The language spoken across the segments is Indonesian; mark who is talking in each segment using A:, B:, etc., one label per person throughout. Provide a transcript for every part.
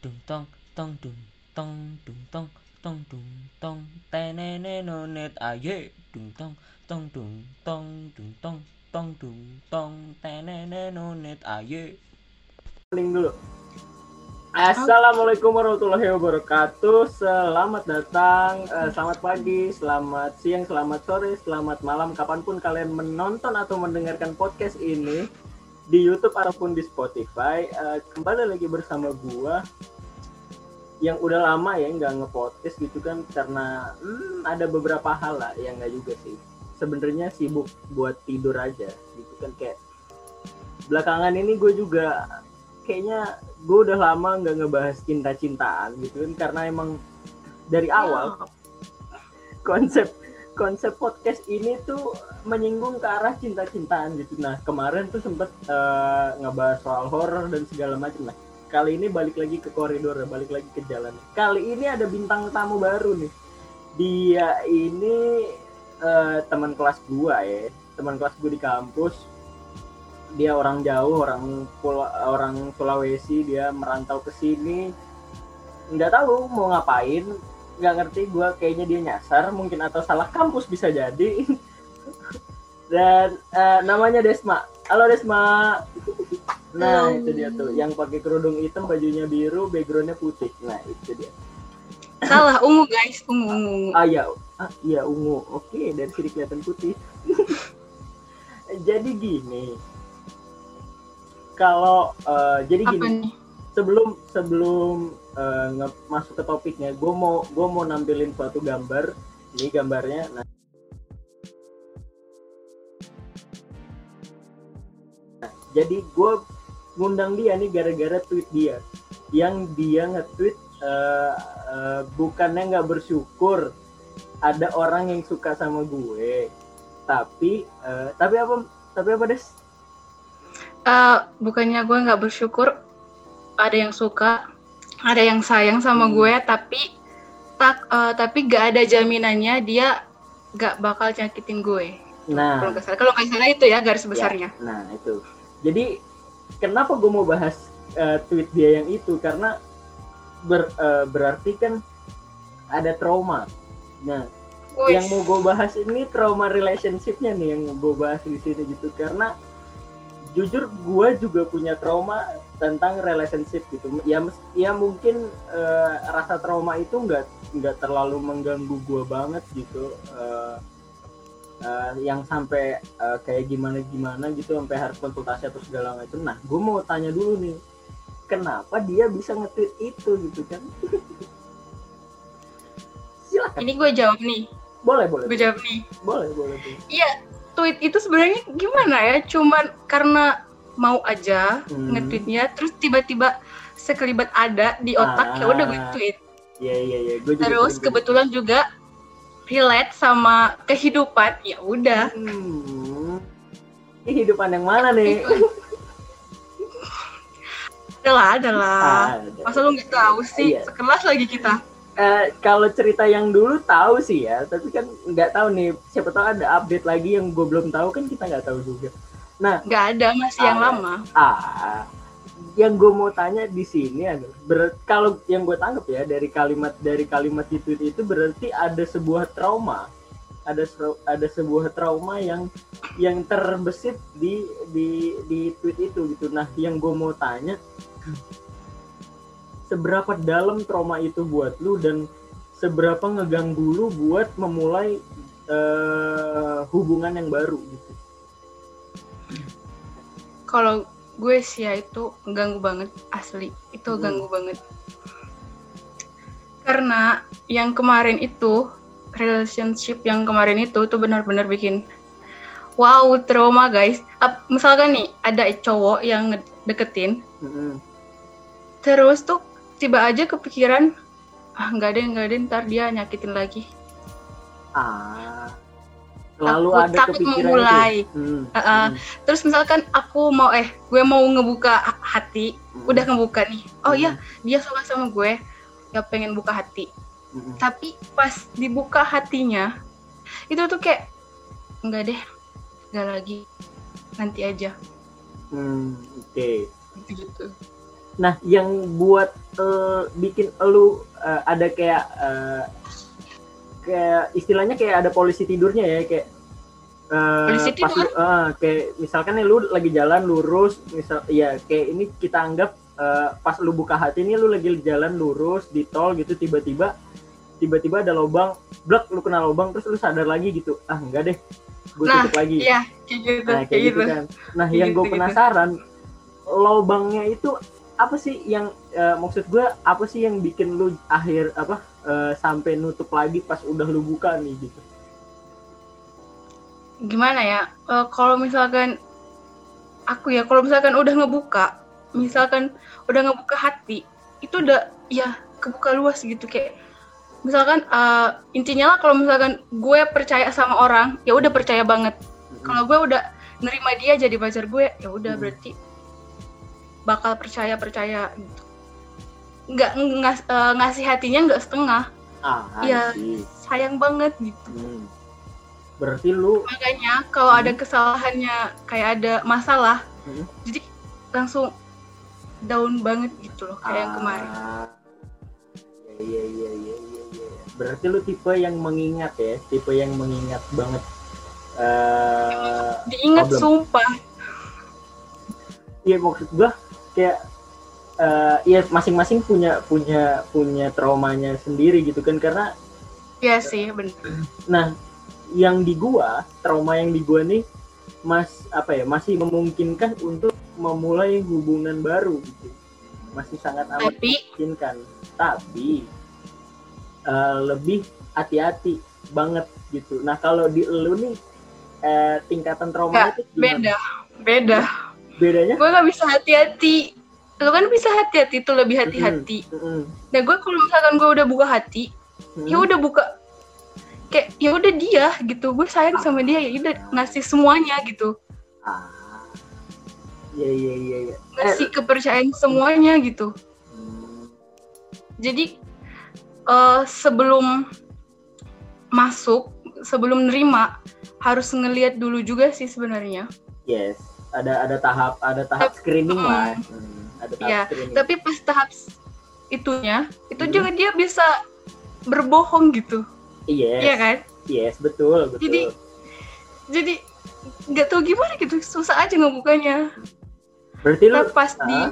A: dung tong tong dung tong dung tong tong dung tong. Tenenenonet aye dung tong tong dung tong dung tong tong dung tong. Tenenenonet aye
B: Opening dulu. Assalamualaikum warahmatullahi wabarakatuh. Selamat datang, eh, selamat pagi, selamat siang, selamat sore, selamat malam, kapan pun kalian menonton atau mendengarkan podcast ini di YouTube ataupun di Spotify. Eh, kembali lagi bersama gua yang udah lama ya nggak nge-podcast gitu kan karena hmm, ada beberapa hal lah yang nggak juga sih. Sebenarnya sibuk buat tidur aja gitu kan kayak belakangan ini gue juga kayaknya gue udah lama nggak ngebahas cinta-cintaan gitu kan karena emang dari awal konsep konsep podcast ini tuh menyinggung ke arah cinta-cintaan gitu. Nah kemarin tuh sempet eh, ngebahas soal horor dan segala macam. Nah kali ini balik lagi ke koridor, balik lagi ke jalan. Kali ini ada bintang tamu baru nih. Dia ini eh, teman kelas gua ya, teman kelas gue di kampus dia orang jauh orang Pul orang Sulawesi dia merantau ke sini nggak tahu mau ngapain nggak ngerti gue kayaknya dia nyasar mungkin atau salah kampus bisa jadi. Dan eh, namanya Desma. Halo Desma. Nah itu dia tuh yang pakai kerudung hitam bajunya biru backgroundnya putih. Nah itu dia.
C: Salah, ungu guys, ungu, ungu,
B: ah ya ah iya ungu. Oke dari sini kelihatan putih. Jadi gini. Kalau eh, jadi
C: Apa
B: gini.
C: nih?
B: Sebelum sebelum nge- masuk ke topiknya gue mau gue mau nampilin suatu gambar. Ini gambarnya nah, jadi gue ngundang dia nih gara-gara tweet dia. Yang dia nge-tweet eh, eh, bukannya nggak bersyukur ada orang yang suka sama gue tapi eh, tapi apa tapi apa des?
C: Eh, bukannya gue nggak bersyukur, ada yang suka, ada yang sayang sama
B: Hmm.
C: gue, tapi tak, eh, tapi gak ada jaminannya dia gak bakal nyakitin gue.
B: nah
C: Kalau nggak salah, kalau nggak salah itu ya garis besarnya.
B: Nah itu. Jadi kenapa gue mau bahas eh, tweet dia yang itu karena ber- eh, berarti kan ada trauma. Nah yang mau gue bahas ini trauma relationshipnya nih yang gue bahas di sini gitu karena jujur gue juga punya trauma tentang relationship gitu. Ya ya mungkin eh, rasa trauma itu nggak nggak terlalu mengganggu gue banget gitu. Eh, eh, yang sampai eh, kayak gimana gimana gitu sampai harus konsultasi atau segala macam. Nah, gue mau tanya dulu nih, kenapa dia bisa nge-tweet itu gitu kan? Silakan,
C: ini gue jawab nih,
B: boleh boleh,
C: gue jawab nih.
B: boleh. boleh.
C: Iya, tweet itu sebenarnya gimana ya? Cuman karena mau aja
B: Hmm.
C: nge-tweetnya, terus tiba-tiba sekelibat ada di otak, ya udah gue
B: Ah.
C: tweet.
B: Iya iya iya, juga.
C: Terus
B: sering
C: kebetulan juga relate sama kehidupan, ya udah.
B: Hmm. Kehidupan yang mana nih?
C: Adalah, adalah.
B: Ah.
C: Masa lu nggak tahu sih?
B: Iya.
C: Sekelas lagi kita.
B: Eh, kalau cerita yang dulu tahu sih ya, tapi kan nggak tahu nih. Siapa tahu ada update lagi yang gue belum tahu kan kita nggak tahu juga. Nah,
C: Nggak ada, masih yang lama.
B: Ah, yang gue mau tanya di sini adalah ber- kalau yang gue tangkap ya dari kalimat dari kalimat tweet itu berarti ada sebuah trauma, ada ada sebuah trauma yang yang terbesit di di di tweet itu gitu. Nah, yang gue mau tanya, seberapa dalam trauma itu buat lu dan seberapa ngeganggu lu buat memulai eh, hubungan yang baru gitu.
C: Kalau gue sih ya itu ganggu banget, asli. Itu
B: Hmm.
C: ganggu banget. Karena yang kemarin itu, relationship yang kemarin itu tuh benar-benar bikin wow trauma guys. Ap- misalkan nih ada cowok yang deketin,
B: Mm-mm.
C: terus tuh tiba aja kepikiran ah nggak deh nggak deh ntar dia nyakitin lagi.
B: Ah, selalu
C: Takut-
B: ada
C: takut
B: kepikiran
C: memulai.
B: itu. Hmm,
C: Uh-uh.
B: hmm,
C: Terus misalkan aku mau eh gue mau ngebuka hati,
B: hmm,
C: udah ngebuka nih. Oh
B: Hmm.
C: iya, dia suka sama gue, ya pengen buka hati.
B: hmm.
C: Tapi pas dibuka hatinya, itu tuh kayak enggak deh, enggak lagi, nanti aja.
B: Hmm, Oke.
C: Gitu-gitu.
B: Nah yang buat eh, bikin lu eh, ada kayak eh, kayak istilahnya kayak ada polisi tidurnya ya kayak eh,
C: Polisi
B: pas
C: tidur?
B: lu- eh, kayak misalkan nih lu lagi jalan lurus misal ya kayak ini kita anggap eh, pas lu buka hati nih lu lagi jalan lurus di tol gitu tiba-tiba tiba-tiba ada lubang blok lu kena lubang terus lu sadar lagi gitu ah enggak deh gue
C: Nah,
B: tutup lagi
C: Iya, kayak gitu,
B: nah kayak gitu kan nah
C: Kayak
B: yang gue
C: gitu-gitu.
B: penasaran lubangnya itu apa sih yang eh, maksud gue apa sih yang bikin lu akhir apa eh, sampai nutup lagi pas udah lu buka nih gitu
C: Gimana ya? Eh, kalau misalkan aku ya, kalau misalkan udah ngebuka, misalkan udah ngebuka hati, itu udah ya kebuka luas gitu kayak misalkan eh, intinya lah kalau misalkan gue percaya sama orang, ya udah percaya banget. Kalau gue udah nerima dia jadi pacar gue, ya udah
B: Hmm.
C: berarti bakal percaya percaya gitu. Nggak ngas- eh, ngasih hatinya nggak setengah,
B: ah
C: Iya.
B: sih
C: sayang banget gitu.
B: Hmm. berarti lu
C: Makanya kalau ada kesalahannya kayak ada masalah,
B: Hmm.
C: jadi langsung down banget gitu loh kayak yang kemarin.
B: Ah, Iya iya iya iya iya. Berarti lu tipe yang mengingat ya, tipe yang mengingat banget. eh
C: Diingat
B: problem.
C: sumpah.
B: Iya maksud gua kayak eh ya masing-masing punya punya punya traumanya sendiri gitu kan karena
C: Iya sih, bener.
B: nah yang di gua trauma yang di gua nih mas apa ya masih memungkinkan untuk memulai hubungan baru gitu masih sangat amat
C: Tapi
B: memungkinkan tapi eh, lebih hati-hati banget gitu nah kalau di lu nih eh, tingkatan trauma itu gimana?
C: beda, beda.
B: Bedanya
C: Gue nggak bisa hati-hati. Lu kan bisa hati-hati tuh lebih hati-hati.
B: Mm-mm.
C: Nah gue kalau misalkan gue udah buka hati,
B: Mm-mm.
C: ya udah buka kayak ya udah dia gitu. Gue sayang sama dia ya udah ngasih semuanya gitu.
B: ah iya iya iya iya Eh,
C: Ngasih kepercayaan semuanya gitu.
B: hmm,
C: jadi eh, sebelum masuk sebelum nerima harus ngelihat dulu juga sih sebenarnya
B: yes ada ada tahap ada tahap screening lah. Hmm, ada tahap
C: Iya,
B: screening.
C: tapi pas tahap itunya itu
B: Hmm.
C: juga dia bisa berbohong gitu.
B: Yes
C: iya kan?
B: Yes betul betul.
C: Jadi- jadi nggak tahu gimana gitu susah aja ngebukanya.
B: Berarti lu
C: pas di
B: Ah.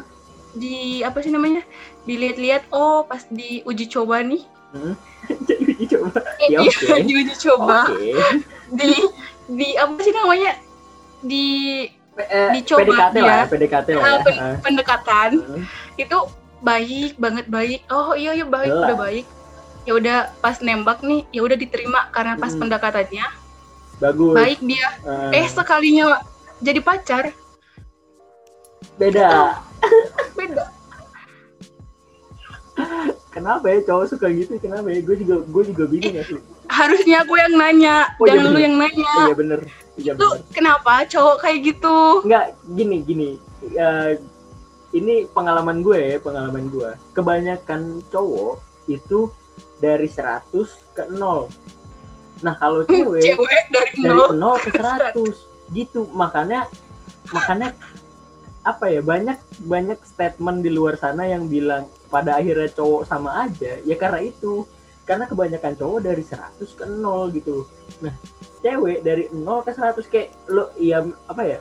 C: di apa sih namanya? Dilihat-lihat oh pas di uji coba nih.
B: Hmm? jadi uji coba?
C: Eh,
B: Ya,
C: iya,
B: oke.
C: di uji coba.
B: Oke.
C: Di di apa sih namanya? Di
B: Eh,
C: Dicoba
B: PDKT lah ya, PDKT lah
C: Ah,
B: ya.
C: pen-
B: Ah.
C: pendekatan.
B: Hmm.
C: itu baik banget baik. Oh iya iya baik udah baik. Ya udah pas nembak nih ya udah diterima karena pas
B: Hmm.
C: pendekatannya.
B: Bagus.
C: Baik dia.
B: Ah,
C: eh sekalinya jadi pacar.
B: Beda.
C: Beda.
B: Kenapa ya cowok suka gitu? Kenapa ya? Gue juga gue juga bingung ya sih
C: harusnya aku yang nanya
B: Oh, iya
C: jangan lu
B: bener.
C: yang nanya.
B: Oh, iya bener. Iya
C: lu
B: bener.
C: kenapa cowok kayak gitu?
B: Enggak, gini gini. Eh, ini pengalaman gue ya pengalaman gue. Kebanyakan cowok itu dari 100 ke 0 nah kalau cewek
C: cewek dari
B: dari
C: nol
B: 0 ke 100 gitu. Makanya makanya apa ya banyak banyak statement di luar sana yang bilang pada akhirnya cowok sama aja. Ya karena itu karena kebanyakan cowok dari 100 ke 0 gitu. Nah cewek dari 0 ke 100 kayak lo ya apa ya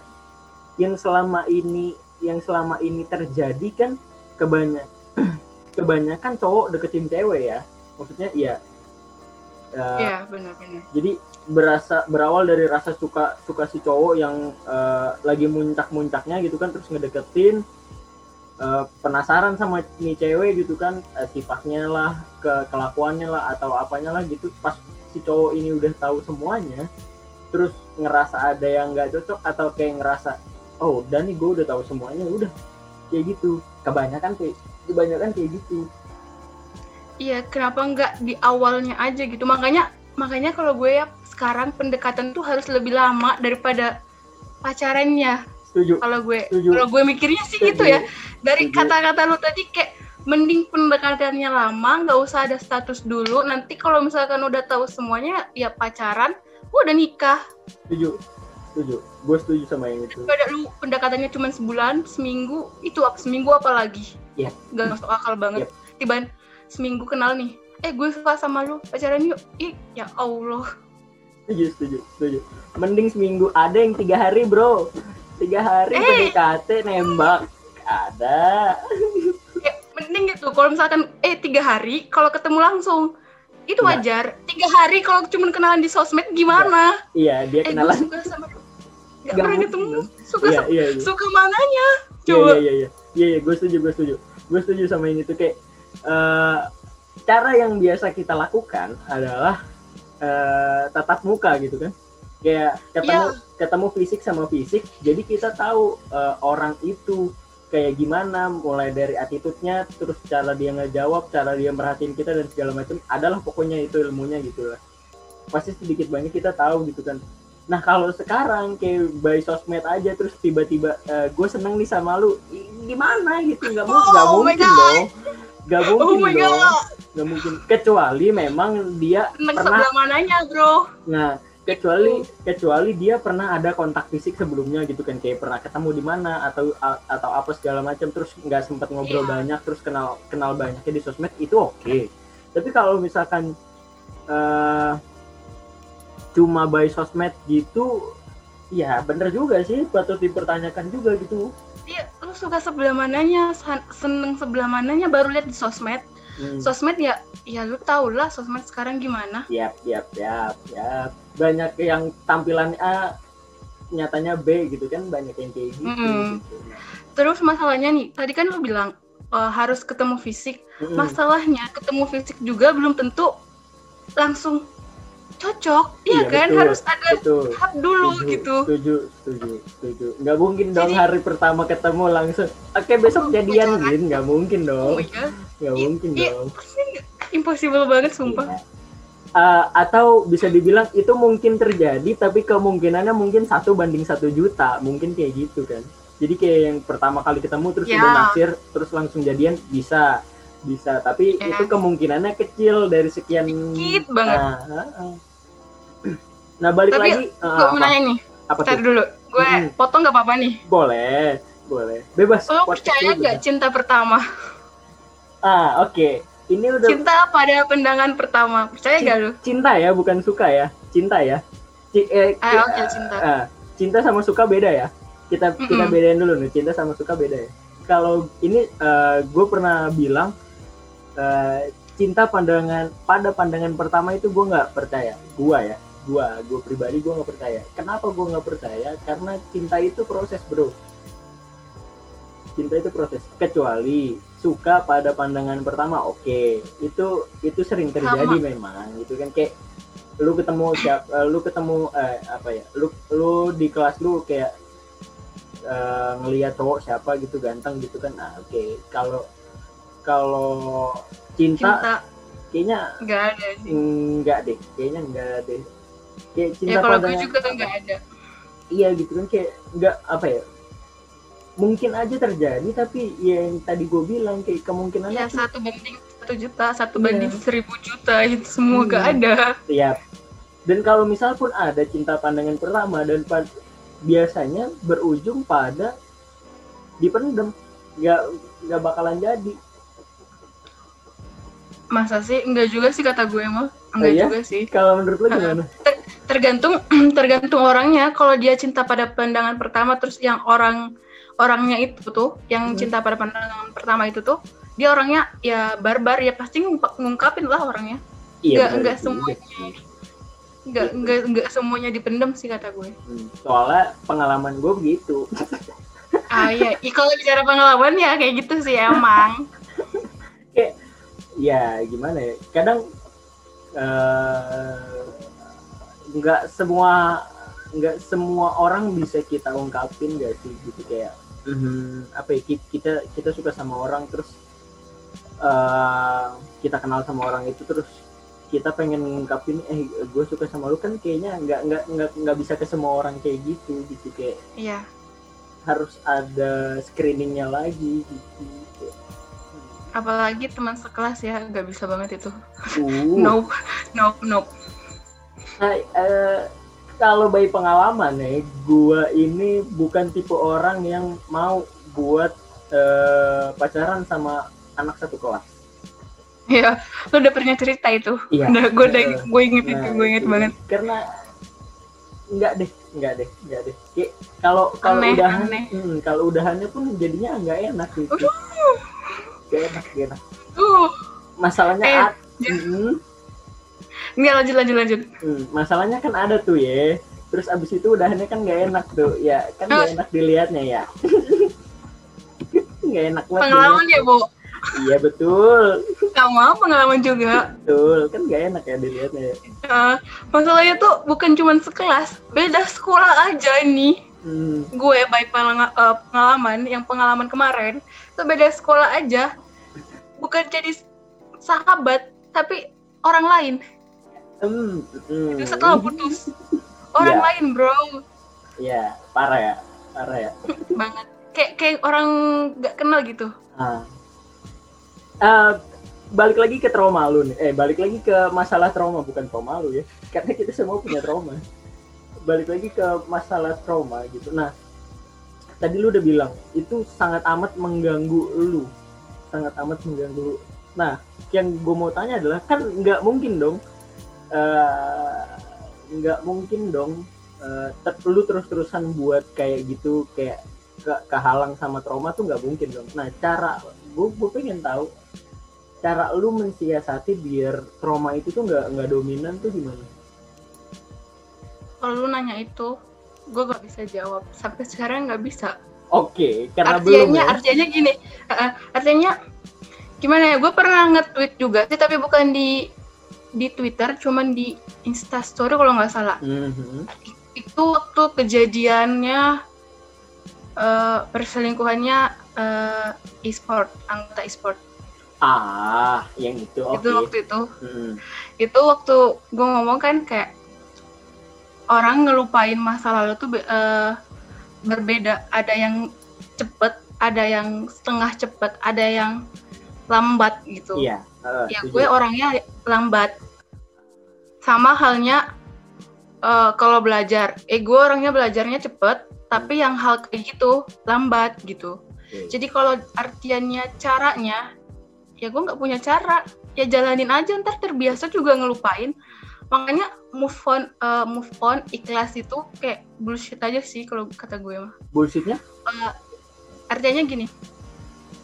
B: yang selama ini yang selama ini terjadi kan kebanyak kebanyakan cowok deketin cewek ya. Maksudnya ya.
C: Iya benar-benar
B: jadi berasa berawal dari rasa suka suka si cowok yang eh, lagi muncak-muncaknya gitu kan terus ngedeketin eh, penasaran sama nih cewek gitu kan eh, sifatnya lah ke kelakuannya lah atau apanya lah gitu. Pas si cowok ini udah tahu semuanya terus ngerasa ada yang nggak cocok atau kayak ngerasa oh udah nih gue udah tahu semuanya udah. Kayak gitu. Kebanyakan kayak kebanyakan kayak gitu.
C: Iya kenapa nggak di awalnya aja gitu? Makanya makanya kalau gue ya sekarang pendekatan tuh harus lebih lama daripada pacarannya.
B: Setuju.
C: Kalau gue
B: Setuju.
C: kalau gue mikirnya sih gitu ya dari kata-kata lu tadi kayak mending pendekatannya lama nggak usah ada status dulu. Nanti kalau misalkan udah tahu semuanya ya pacaran udah nikah.
B: Setuju. Setuju. Gue setuju sama yang itu.
C: Daripada lu pendekatannya cuma sebulan seminggu itu apa? Seminggu apa lagi?
B: Iya.
C: nggak masuk akal banget. Tiba seminggu kenal nih eh gue suka sama lu pacaran yuk. Ih ya allah.
B: Setuju setuju setuju. Mending seminggu ada yang tiga hari bro. Tiga hari
C: Eh.
B: PDKT nembak ada.
C: Ya, mending gitu. Kalau misalkan eh tiga hari kalau ketemu langsung itu
B: Iya.
C: wajar. Tiga hari kalau cuma kenalan di sosmed gimana?
B: Iya dia
C: eh
B: kenalan.
C: suka sama lu nggak
B: Nggak
C: pernah ketemu suka
B: iya iya iya.
C: suka mananya?
B: Iya
C: coba.
B: iya iya iya. Iya iya gue setuju gue setuju. Gue setuju sama ini tuh kayak eh, cara yang biasa kita lakukan adalah eh, tatap muka gitu kan. Kayak ketemu ketemu fisik sama fisik jadi kita tahu eh, orang itu kayak gimana mulai dari attitude-nya terus cara dia ngejawab cara dia merhatiin kita dan segala macam adalah pokoknya itu ilmunya gitu lah. Pasti sedikit banyak kita tahu gitu kan. Nah kalau sekarang kayak by sosmed aja terus tiba-tiba gue seneng nih sama lu. Gimana gitu? Nggak
C: Oh
B: nggak
C: my
B: mungkin
C: God.
B: dong. Nggak
C: oh
B: mungkin
C: my
B: dong. Nggak mungkin. Kecuali memang dia
C: seneng
B: pernah
C: mananya bro.
B: Nah, kecuali kecuali dia pernah ada kontak fisik sebelumnya gitu kan kayak pernah ketemu di mana atau atau apa segala macam terus nggak sempat ngobrol
C: Iya.
B: banyak terus kenal kenal banyaknya di sosmed itu oke. Tapi kalau misalkan eh cuma by sosmed gitu ya bener juga sih patut dipertanyakan juga gitu.
C: Iya, lu suka sebelah mananya, seneng sebelah mananya baru lihat di sosmed.
B: Hmm.
C: Sosmed ya, ya lu tau lah sosmed sekarang gimana.
B: Yap, yap, yap, yap. Banyak yang tampilannya A, nyatanya B gitu kan, banyak yang kayak gitu. Gitu. Nah,
C: Terus masalahnya nih, tadi kan lu bilang eh, harus ketemu fisik.
B: mm-mm.
C: Masalahnya ketemu fisik juga belum tentu langsung cocok, iya,
B: Iya,
C: kan?
B: betul.
C: Harus ada
B: Betul.
C: tahap dulu
B: Setuju,
C: gitu.
B: Setuju, setuju, setuju. Nggak mungkin dong
C: Jadi-
B: hari pertama ketemu langsung, oke besok jadian gitu, nggak mungkin
C: Oh
B: dong,
C: my god,
B: nggak
C: Iya,
B: mungkin
C: iya.
B: dong.
C: impossible banget sumpah.
B: Iya. Eh, atau bisa dibilang itu mungkin terjadi, tapi kemungkinannya mungkin satu banding satu juta, mungkin kayak gitu kan. Jadi kayak yang pertama kali ketemu terus
C: Ya.
B: udah naksir, terus langsung jadian bisa, bisa. Tapi
C: Ya.
B: itu kemungkinannya kecil dari sekian.
C: Dikit banget.
B: Nah, heeh. nah balik
C: Tapi,
B: lagi, eh,
C: Gue mau nanya nih,
B: apa
C: ntar
B: tuh?
C: dulu. Gue
B: Mm.
C: potong gak apa-apa nih.
B: Boleh, boleh. Bebas.
C: Lo percaya gak cinta pertama?
B: Ah, oke. Ini udah
C: Cinta pada pandangan pertama. Percaya gak lu?
B: cinta ya, bukan suka ya. Cinta ya. Ci- eh,
C: Ah, oke, cinta.
B: ah, cinta sama suka beda ya. Kita kita
C: Mm-mm.
B: bedain dulu nih, cinta sama suka beda ya. Kalau ini gue pernah bilang eh, cinta pandangan pada pandangan pertama itu gue nggak percaya. Gua ya, gua, gue pribadi gue nggak percaya. Kenapa gue nggak percaya? Karena cinta itu proses bro. Cinta itu proses. Kecuali suka pada pandangan pertama, oke. Itu itu sering terjadi
C: Sama.
B: memang. Gitu kan kayak lu ketemu siap, eh, lu ketemu eh, apa ya? Lu lu di kelas lu kayak eh, ngelihat cowok siapa gitu ganteng gitu kan. Nah, oke. Kalau kalau cinta,
C: Cinta
B: kayaknya
C: gak ada sih.
B: enggak deh. Kayaknya enggak deh. Kayak cinta
C: Ya kalau gue juga gak ada.
B: iya gitu kan kayak nggak apa ya mungkin aja terjadi tapi ya yang tadi gue bilang kayak kemungkinannya
C: Ya satu banding satu juta, satu
B: Iya.
C: banding seribu juta itu semua
B: Hmm.
C: gak ada.
B: ya dan kalau misal pun ada cinta pandangan pertama dan pa- biasanya berujung pada dipendem nggak nggak bakalan jadi
C: Masa sih? Enggak juga sih kata gue mah. Enggak
B: iya?
C: juga sih.
B: kalau menurut lo gimana
C: Tergantung tergantung orangnya. Kalau dia cinta pada pandangan pertama terus yang orang orangnya itu tuh yang
B: Hmm.
C: cinta pada pandangan pertama itu tuh dia orangnya ya barbar ya pasti ngungkap- ngungkapin lah orangnya.
B: iya
C: Nggak- nggak semuanya.
B: sih.
C: Enggak enggak enggak semuanya dipendam sih kata gue.
B: Hmm, soalnya pengalaman gue begitu
C: Ah iya, kalau bicara pengalaman ya kayak gitu sih emang.
B: ya gimana ya kadang eh, nggak semua nggak semua orang bisa kita ungkapin gak sih gitu kayak mhm, apa ya ki- kita kita suka sama orang terus eh, kita kenal sama orang itu terus kita pengen ngungkapin eh gue suka sama lu kan kayaknya nggak nggak nggak nggak bisa ke semua orang kayak gitu gitu kayak
C: Iya.
B: harus ada screeningnya lagi gitu
C: Apalagi teman sekelas ya nggak bisa banget itu.
B: Uh.
C: Nope, nope, nope.
B: Nah, eh, kalau by pengalaman ya, gua ini bukan tipe orang yang mau buat eh, pacaran sama anak satu kelas.
C: Ya lu udah pernah cerita itu.
B: Iya.
C: udah gue udah
B: Eh,
C: gue inget itu
B: Nah,
C: gue inget
B: itu.
C: banget.
B: Karena enggak deh enggak deh enggak deh. Kayak kalau kalau udahan
C: aneh.
B: hmm, kalau udahannya pun jadinya enggak enak gitu.
C: Aduh.
B: Gak enak gak enak.
C: Uh
B: masalahnya
C: Eh,
B: ad-
C: jan-
B: Hmm,
C: nggak lanjut lanjut lanjut.
B: Hmm, masalahnya kan ada tuh ya. Terus abis itu udahannya kan nggak enak tuh. Ya kan nggak
C: Oh.
B: enak dilihatnya ya. Nggak enak banget
C: pengalaman ya bu
B: iya betul.
C: Sama pengalaman juga.
B: Betul kan nggak enak ya dilihatnya ya.
C: Eh, masalahnya tuh bukan cuman sekelas beda sekolah aja nih
B: hmm,
C: gue baik eh, pengalaman yang pengalaman kemarin itu beda sekolah aja. Bukan jadi sahabat tapi orang lain
B: hmm, hmm.
C: itu setelah putus orang
B: Iya.
C: lain bro
B: ya parah ya parah ya
C: banget kayak kayak orang nggak kenal gitu
B: Ah. Eh, balik lagi ke trauma lu nih. Eh, balik lagi ke masalah trauma bukan trauma lu ya. Karena kita semua punya trauma. Balik lagi ke masalah trauma gitu. Nah, tadi lu udah bilang itu sangat amat mengganggu lu. Sangat amat mengganggu lu. Nah, yang gue mau tanya adalah kan nggak mungkin dong eh, nggak mungkin dong eh, ter- lu terus-terusan buat kayak gitu kayak ke kehalang sama trauma tuh nggak mungkin dong. Nah cara gue gue pengen tahu cara lu mensiasati biar trauma itu tuh nggak nggak dominan tuh gimana?
C: kalau lu nanya itu gue gak bisa jawab sampai sekarang nggak bisa
B: Oke, karena belum
C: artinya
B: ya.
C: artinya gini uh, artinya gimana ya gue pernah nge-tweet juga sih tapi bukan di di Twitter cuman di Instastory kalau nggak salah
B: Mhm.
C: itu waktu kejadiannya eh, perselingkuhannya eh, e-sport anggota e-sport
B: Ah, yang itu. Oke.
C: itu waktu itu
B: Hmm.
C: itu waktu gue ngomong kan kayak orang ngelupain masa lalu tuh eh, berbeda ada yang cepet ada yang setengah cepet ada yang lambat gitu
B: Iya. eh,
C: ya gue orangnya lambat sama halnya eh, kalau belajar eh gue orangnya belajarnya cepet tapi yang hal kayak gitu lambat gitu.
B: Oke.
C: jadi kalau artiannya caranya ya gue nggak punya cara. Ya jalanin aja ntar terbiasa juga ngelupain. Makanya move on eh, move on ikhlas itu kayak bullshit aja sih kalau kata gue mah.
B: Bullshitnya?
C: Eh, artinya gini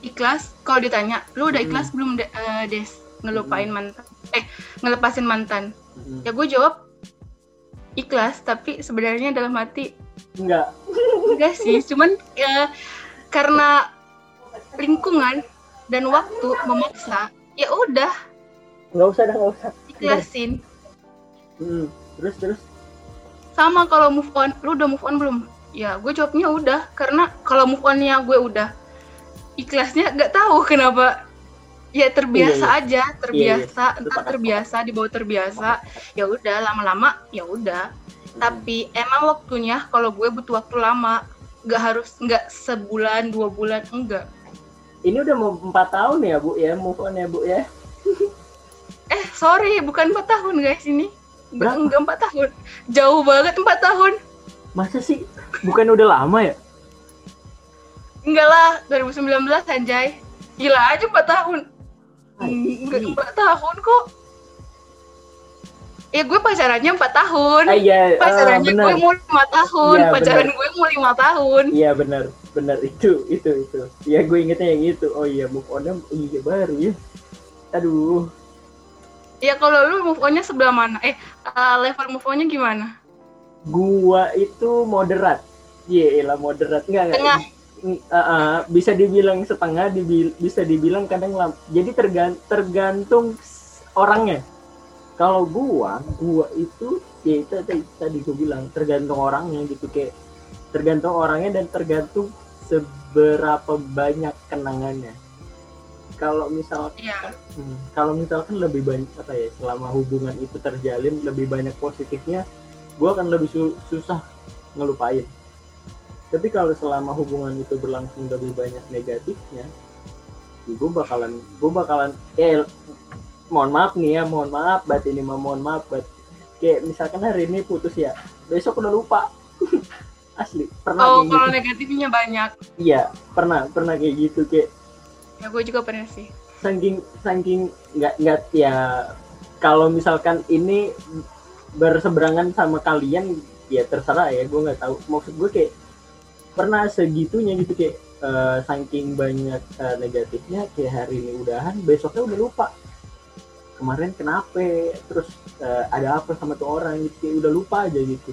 C: ikhlas kalau ditanya lu udah
B: Mm-mm.
C: ikhlas belum De- eh, des? Ngelupain mantan eh ngelepasin mantan Ya gue jawab ikhlas tapi sebenarnya dalam hati
B: Enggak.
C: enggak sih cuman ya karena lingkungan dan waktu memaksa ya udah
B: Enggak usah dah, enggak usah.
C: ikhlasin
B: Hmm. Terus terus.
C: sama kalau move on lu udah move on belum ya gue jawabnya udah karena kalau move onnya gue udah ikhlasnya nggak tahu kenapa ya terbiasa
B: Iya,
C: aja terbiasa.
B: Sepakat,
C: entar terbiasa dibawa terbiasa. Ya udah lama-lama ya udah.
B: Hmm.
C: tapi emang waktunya kalau gue butuh waktu lama nggak harus nggak sebulan dua bulan enggak.
B: Ini udah mau empat tahun ya bu ya? Move on ya bu ya.
C: eh sorry bukan empat tahun guys ini.
B: Berapa?
C: enggak empat tahun. Jauh banget empat tahun.
B: Masa sih? Bukan udah lama ya?
C: enggak lah 2019 anjay. Gila aja empat tahun enggak empat tahun kok ya gue pacarannya empat tahun
B: Ah, iya, ah,
C: pacarannya
B: benar.
C: gue mau lima tahun
B: Iya,
C: pacaran gue mau lima tahun
B: Iya benar, benar itu, itu, itu. Ya gue ingetnya yang itu. Oh iya move on iya baru ya. Aduh,
C: ya kalau lu move onnya sebelah mana eh uh, level move onnya gimana
B: gua itu moderat. Iya lah moderat enggak enggak.
C: Tengah.
B: Ah, bisa dibilang setengah, dibil- bisa dibilang kadang lam. Jadi tergan- tergantung orangnya. Kalau gua, gua itu ya itu tadi, tadi gua bilang tergantung orangnya gitu kayak tergantung orangnya dan tergantung seberapa banyak kenangannya. Kalau misal
C: Iya.
B: Hmm, kalau misalkan lebih banyak apa ya selama hubungan itu terjalin lebih banyak positifnya gue akan lebih su- susah ngelupain tapi kalau selama hubungan itu berlangsung lebih banyak negatifnya gue bakalan gue bakalan eh mohon maaf nih ya mohon maaf bat ini mah mohon maaf bat. Kayak misalkan hari ini putus ya besok udah lupa. Asli pernah
C: Oh,
B: kayak
C: kalau
B: gitu
C: negatifnya banyak.
B: iya pernah pernah kayak gitu kayak.
C: Ya gue juga pernah sih.
B: saking saking nggak nggak ya kalau misalkan ini berseberangan sama kalian ya terserah ya gue nggak tahu. Maksud gue kayak pernah segitunya gitu kayak eh, saking banyak eh, negatifnya kayak hari ini udahan besoknya udah lupa. Kemarin kenapa? Terus eh, ada apa sama tuh orang gitu kayak udah lupa aja gitu.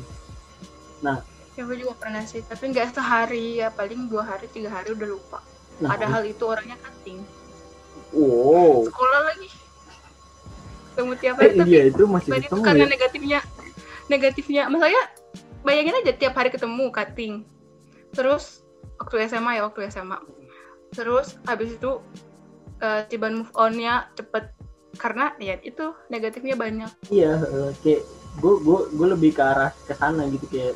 C: Ya gue juga pernah sih, tapi nggak sehari ya paling dua hari tiga hari udah lupa.
B: nah
C: Padahal itu orangnya cutting.
B: wow.
C: Sekolah lagi. Ketemu tiap
B: eh,
C: hari tapi
B: iya itu masih
C: Tadi itu
B: ketemu
C: karena
B: ya?
C: negatifnya negatifnya maksudnya bayangin aja tiap hari ketemu cutting terus waktu SMA ya waktu SMA terus habis itu eh, tiba move onnya cepet. Karena ya itu negatifnya banyak.
B: Iya kayak gue gue gue lebih ke arah ke sana gitu. Kayak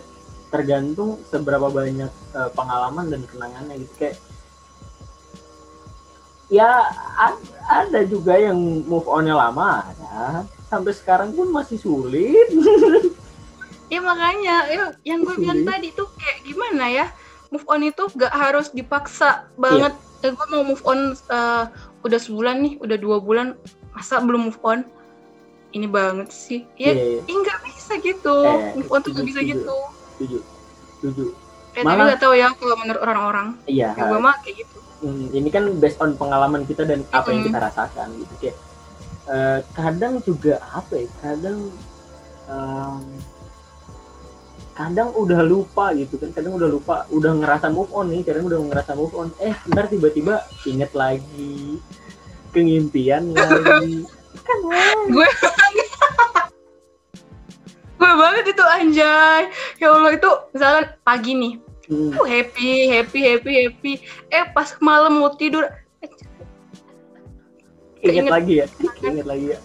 B: tergantung seberapa banyak eh, pengalaman dan kenangannya gitu. Kayak ya ada juga yang move onnya lama ada. Sampai sekarang pun masih sulit.
C: Ya makanya. Ya, yang gue bilang tadi tuh kayak gimana ya move on itu gak harus dipaksa banget. Ya, gue mau move on eh, udah sebulan nih udah dua bulan masa belum move on? Ini banget sih. Ya
B: Iya, iya,
C: Ih, nggak bisa gitu.
B: Eh,
C: move on tuh nggak
B: setuju,
C: bisa
B: setuju.
C: gitu.
B: setuju setuju.
C: Eh, tapi
B: Malah-
C: nggak tahu ya kalau menurut orang-orang.
B: Iya
C: ya gue mah kayak gitu.
B: Hmm, ini kan based on pengalaman kita dan apa yang
C: Mm-mm.
B: kita rasakan gitu. Kayak eh, kadang juga apa ya kadang em, kadang udah lupa gitu kan kadang udah lupa udah ngerasa move on nih kadang udah ngerasa move on. Eh ntar tiba-tiba inget lagi kengimpian lagi. Kan
C: gue gue banget itu anjay. Ya Allah itu misalkan pagi nih.
B: Hmm,
C: uh, happy happy happy happy. Eh pas malam mau tidur. Eh,
B: inget
C: Keinget.
B: lagi ya? Inget lagi ya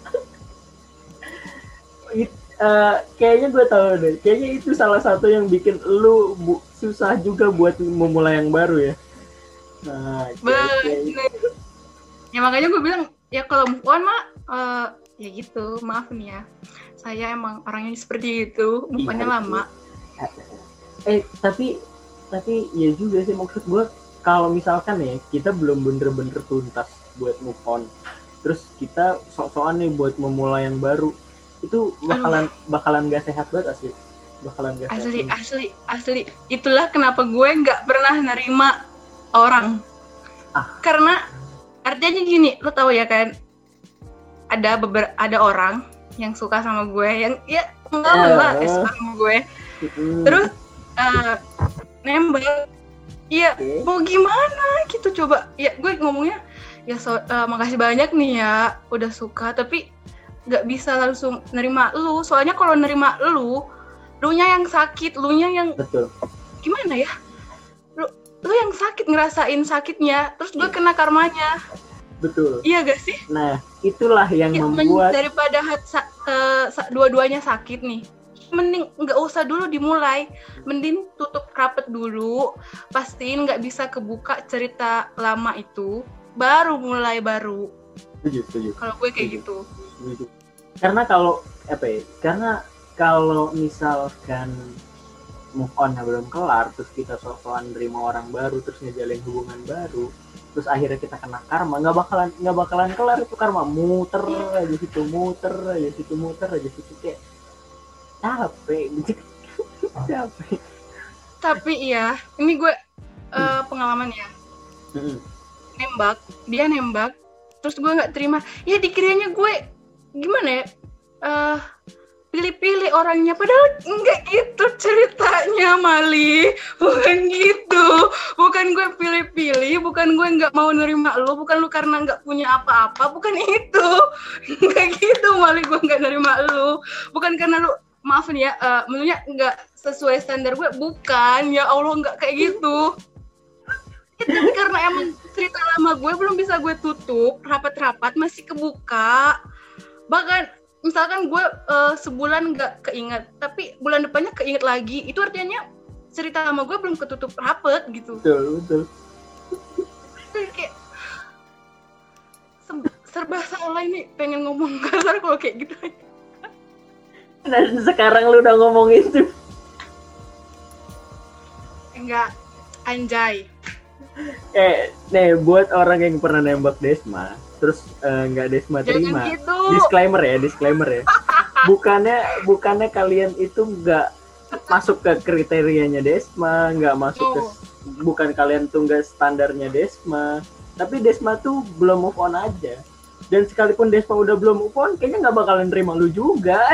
B: Eh, kayaknya gue tahu deh. Kayaknya itu salah satu yang bikin lu bu- susah juga buat memulai yang baru ya. Nah
C: bener. Ya makanya gue bilang ya kalau move on mah eh, ya gitu. Maaf nih ya. Saya emang orangnya seperti itu. Move
B: Iya,
C: onnya lama
B: eh tapi tapi ya juga sih maksud gue kalau misalkan ya kita belum bener-bener tuntas buat move on terus kita sok-sokan nih buat memulai yang baru itu bakalan bakalan gak sehat banget asli. Bakalan gak sehat
C: asli
B: banget.
C: asli asli. Itulah kenapa gue nggak pernah nerima orang.
B: Ah.
C: karena artinya gini lo tahu ya kan? Ada beber ada orang yang suka sama gue yang ya enggak
B: Eh.
C: lah eh, suka sama gue.
B: Mm,
C: terus eh, nembak. Iya
B: oke.
C: mau gimana gitu coba. Ya gue ngomongnya ya so, eh, makasih banyak nih ya udah suka. Tapi nggak bisa langsung nerima lu. Soalnya kalau nerima lu lu nya yang sakit lu nya yang
B: betul.
C: Gimana ya? Lu lu yang sakit ngerasain sakitnya terus gue kena karmanya.
B: Betul.
C: Iya gak sih?
B: Nah itulah yang
C: Ya,
B: membuat
C: daripada hat- sa- eh, sa- dua-duanya sakit nih mending nggak usah dulu dimulai. Mending tutup rapet dulu pastiin nggak bisa kebuka cerita lama itu baru mulai baru.
B: Setuju setuju.
C: Kalau gue kayak
B: Setuju.
C: gitu
B: setuju. karena kalau apa ya karena kalau misalkan move on belum kelar terus kita sok-sokan nerima orang baru terus ngejalin hubungan baru terus akhirnya kita kena karma nggak bakalan nggak bakalan kelar itu karma. Muter aja situ muter aja situ muter aja situ kayak capek. Gitu capek.
C: Tapi iya ini gue eh, pengalaman ya. Nembak dia nembak terus gue nggak terima. Ya dikiranya gue gimana ya? Eh pilih-pilih orangnya. Padahal enggak gitu ceritanya Mali. Bukan gitu. Bukan gue pilih-pilih bukan gue nggak mau nerima lo bukan lu karena nggak punya apa-apa. Bukan itu. Nggak gitu Mali gue nggak nerima lo. Bukan karena lu maaf ya eh, maksudnya nggak sesuai standar gue. Bukan ya Allah nggak kayak gitu. Tapi karena emang cerita lama gue belum bisa gue tutup. Rapat-rapat masih kebuka bahkan misalkan gue eh, sebulan nggak keinget tapi bulan depannya keinget lagi itu artinya cerita lama gue belum ketutup rapet gitu
B: betul betul
C: kayak se- serba salah ini pengen ngomong kasar kalau kayak gitu
B: dan sekarang lu udah ngomong itu
C: Enggak. Anjay.
B: Eh, nih buat orang yang pernah nembak Desma, terus eh, nggak Desma
C: Jangan
B: terima.
C: gitu.
B: Disclaimer ya, disclaimer ya. Bukannya bukannya kalian itu nggak masuk ke kriterianya Desma, nggak masuk ke
C: Oh.
B: bukan kalian tuh nggak standarnya Desma, tapi Desma tuh belum move on aja. Dan sekalipun Desma udah belum move on, kayaknya nggak bakalan terima lu juga.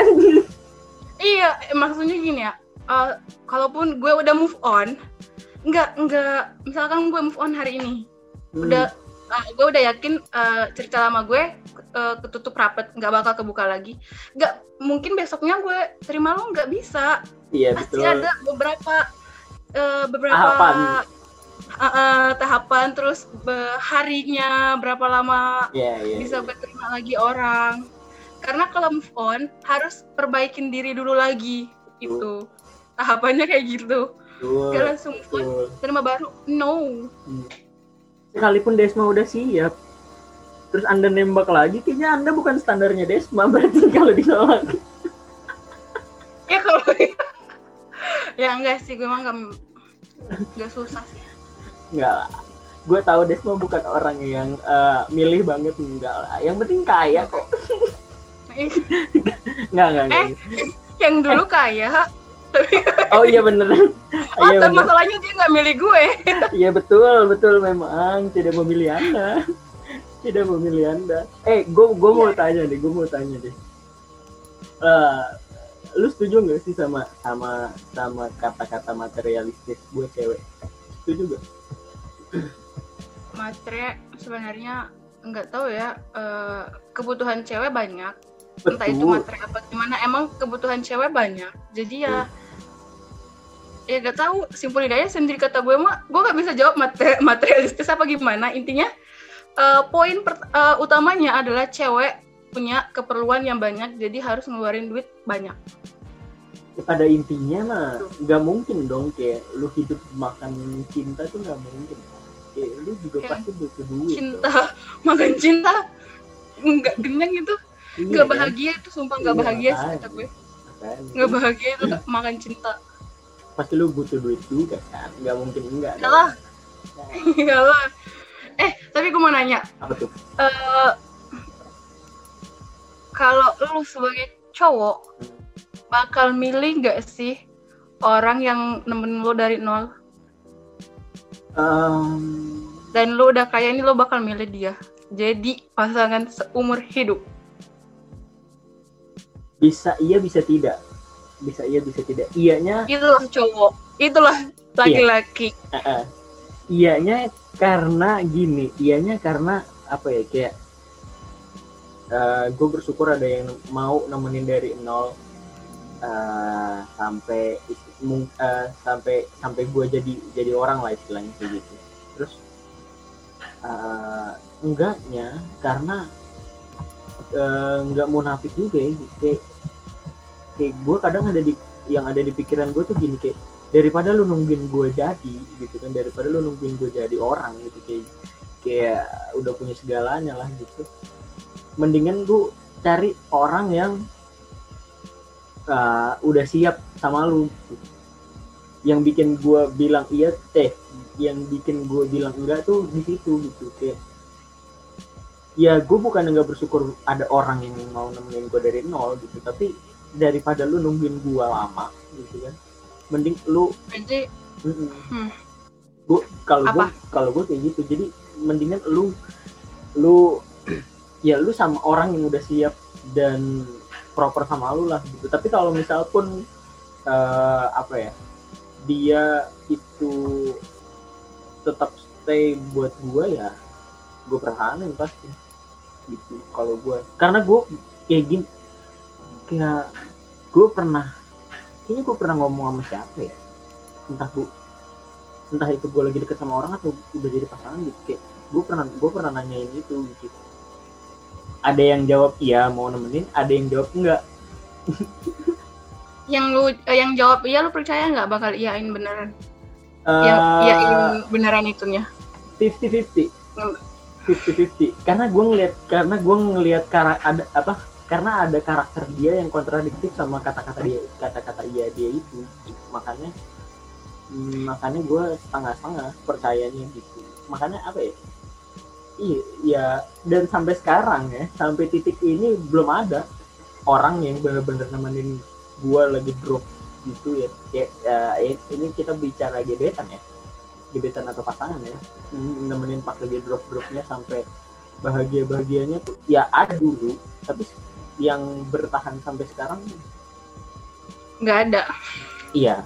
C: Iya, maksudnya gini ya. eh, kalaupun gue udah move on, enggak enggak misalkan gue move on hari ini, udah eh, gue udah yakin eh, cerita lama gue eh, ketutup rapet, nggak bakal kebuka lagi. Nggak mungkin besoknya gue terima lo nggak bisa.
B: Iya
C: Pasti
B: betul.
C: ada beberapa eh, beberapa
B: Tahapan.
C: eh, eh, tahapan terus be- harinya berapa lama
B: Iya iya.
C: bisa gue terima lagi orang. Karena kalau move on harus perbaikin diri dulu lagi itu tahapannya kayak gitu. Gak langsung move on terima baru no.
B: Hmm. Sekalipun Desma udah siap, terus anda nembak lagi, kayaknya anda bukan standarnya Desma berarti kalau ditolak.
C: Ya kalau ya enggak sih gue mah nggak nggak susah sih.
B: Enggak lah. Gue tahu Desma bukan orang yang eh, milih banget enggak lah. Yang penting kaya kok. Enggak enggak. enggak.
C: Eh, yang dulu kaya tapi,
B: Oh iya bener.
C: oh,
B: Iya bener.
C: masalahnya dia nggak milih gue.
B: Iya betul betul memang tidak memilih anda. Tidak memilih anda. Eh, gue gue mau tanya deh, gue mau tanya deh. Eh, lu setuju nggak sih sama sama sama kata-kata materialistis buat cewek? Setuju gak?
C: Matre sebenarnya nggak tahu ya eh, kebutuhan cewek banyak entah itu
B: Betul.
C: matre apa gimana emang kebutuhan cewek banyak. Jadi ya ya gak tahu simpulin aja sendiri kata gue mah gue gak bisa jawab mate- materialistis apa gimana. Intinya eh, poin per- eh, utamanya adalah cewek punya keperluan yang banyak jadi harus ngeluarin duit banyak.
B: Pada intinya mah nggak mungkin dong kayak lu hidup makan cinta tuh nggak mungkin. Kayak lu juga
C: Kayak
B: pasti butuh duit
C: cinta. makan cinta. Nggak kenyang itu
B: Iya
C: nggak
B: kan?
C: bahagia itu sumpah nggak
B: Iya,
C: bahagia sih kata gue. Nggak bahagia itu makan cinta.
B: Pasti lu butuh duit juga kan? Nggak mungkin enggak
C: Enggak lah. Iya lah. Eh, tapi gue mau nanya,
B: apa tuh?
C: Eh kalau lu sebagai cowok bakal milih nggak sih orang yang nemenin lu dari nol?
B: Em,
C: dan lu udah kaya ini lu bakal milih dia. Jadi pasangan seumur hidup
B: bisa iya bisa tidak. Bisa iya bisa tidak. Iyanya
C: itulah cowok. Itulah laki-laki.
B: Eh, eh. iyanya karena gini. Iyanya karena apa ya kayak gue bersyukur ada yang mau nemenin dari nol eh, sampai eh, sampai sampai gue jadi jadi orang lah istilahnya kayak gitu. Terus eh, enggaknya karena eh, enggak munafik juga ya. Kayak kayak gue kadang ada di yang ada di pikiran gue tuh gini kayak daripada lu nungguin gue jadi gitu kan daripada lu nungguin gue jadi orang gitu kayak kayak udah punya segalanya lah gitu. Mendingan gue cari orang yang uh, udah siap sama lu. Yang bikin gue bilang iya teh yang bikin gue bilang enggak tuh di situ gitu kayak ya gue bukan nggak bersyukur ada orang yang mau nemenin gue dari nol gitu tapi daripada lu nungguin gue lama gitu kan mending lu
C: jadi
B: Mm-mm.
C: Hmm.
B: Gua kalau
C: Apa?
B: kalau gua kayak gitu. Jadi mendingan lu lu ya lu sama orang yang udah siap dan proper sama lu lah gitu. Tapi kalau misal pun eh, apa ya? Dia itu tetap stay buat gua ya gue pertahanin pasti gitu. Kalau gua karena gua kayak gini kayak gue pernah kayaknya gue pernah ngomong sama siapa ya? Entah gue entah itu gue lagi deket sama orang atau udah jadi pasangan gitu kayak gue pernah gue pernah nanyain itu gitu. Ada yang jawab iya mau nemenin ada yang jawab enggak.
C: Yang lu eh, yang jawab iya lu percaya nggak bakal iyain beneran? Yang
B: Eh,
C: iyain beneran itunya?
B: fifty fifty
C: Hmm.
B: fifty fifty karena gue ngeliat karena gue ngeliat kara, ada apa karena ada karakter dia yang kontradiktif sama kata-kata dia kata-kata iya dia itu. Makanya Hmm, makanya gue setengah-setengah percayanya gitu. Makanya apa ya? Iya ya dan sampai sekarang ya sampai titik ini belum ada orang yang bener-bener nemenin gue lagi drop gitu ya. Kayak ya, ini kita bicara gebetan ya gebetan atau pasangan ya nemenin pas lagi drop dropnya sampai bahagia bahagianya tuh ya ada dulu tapi yang bertahan sampai sekarang
C: nggak ada
B: Iya.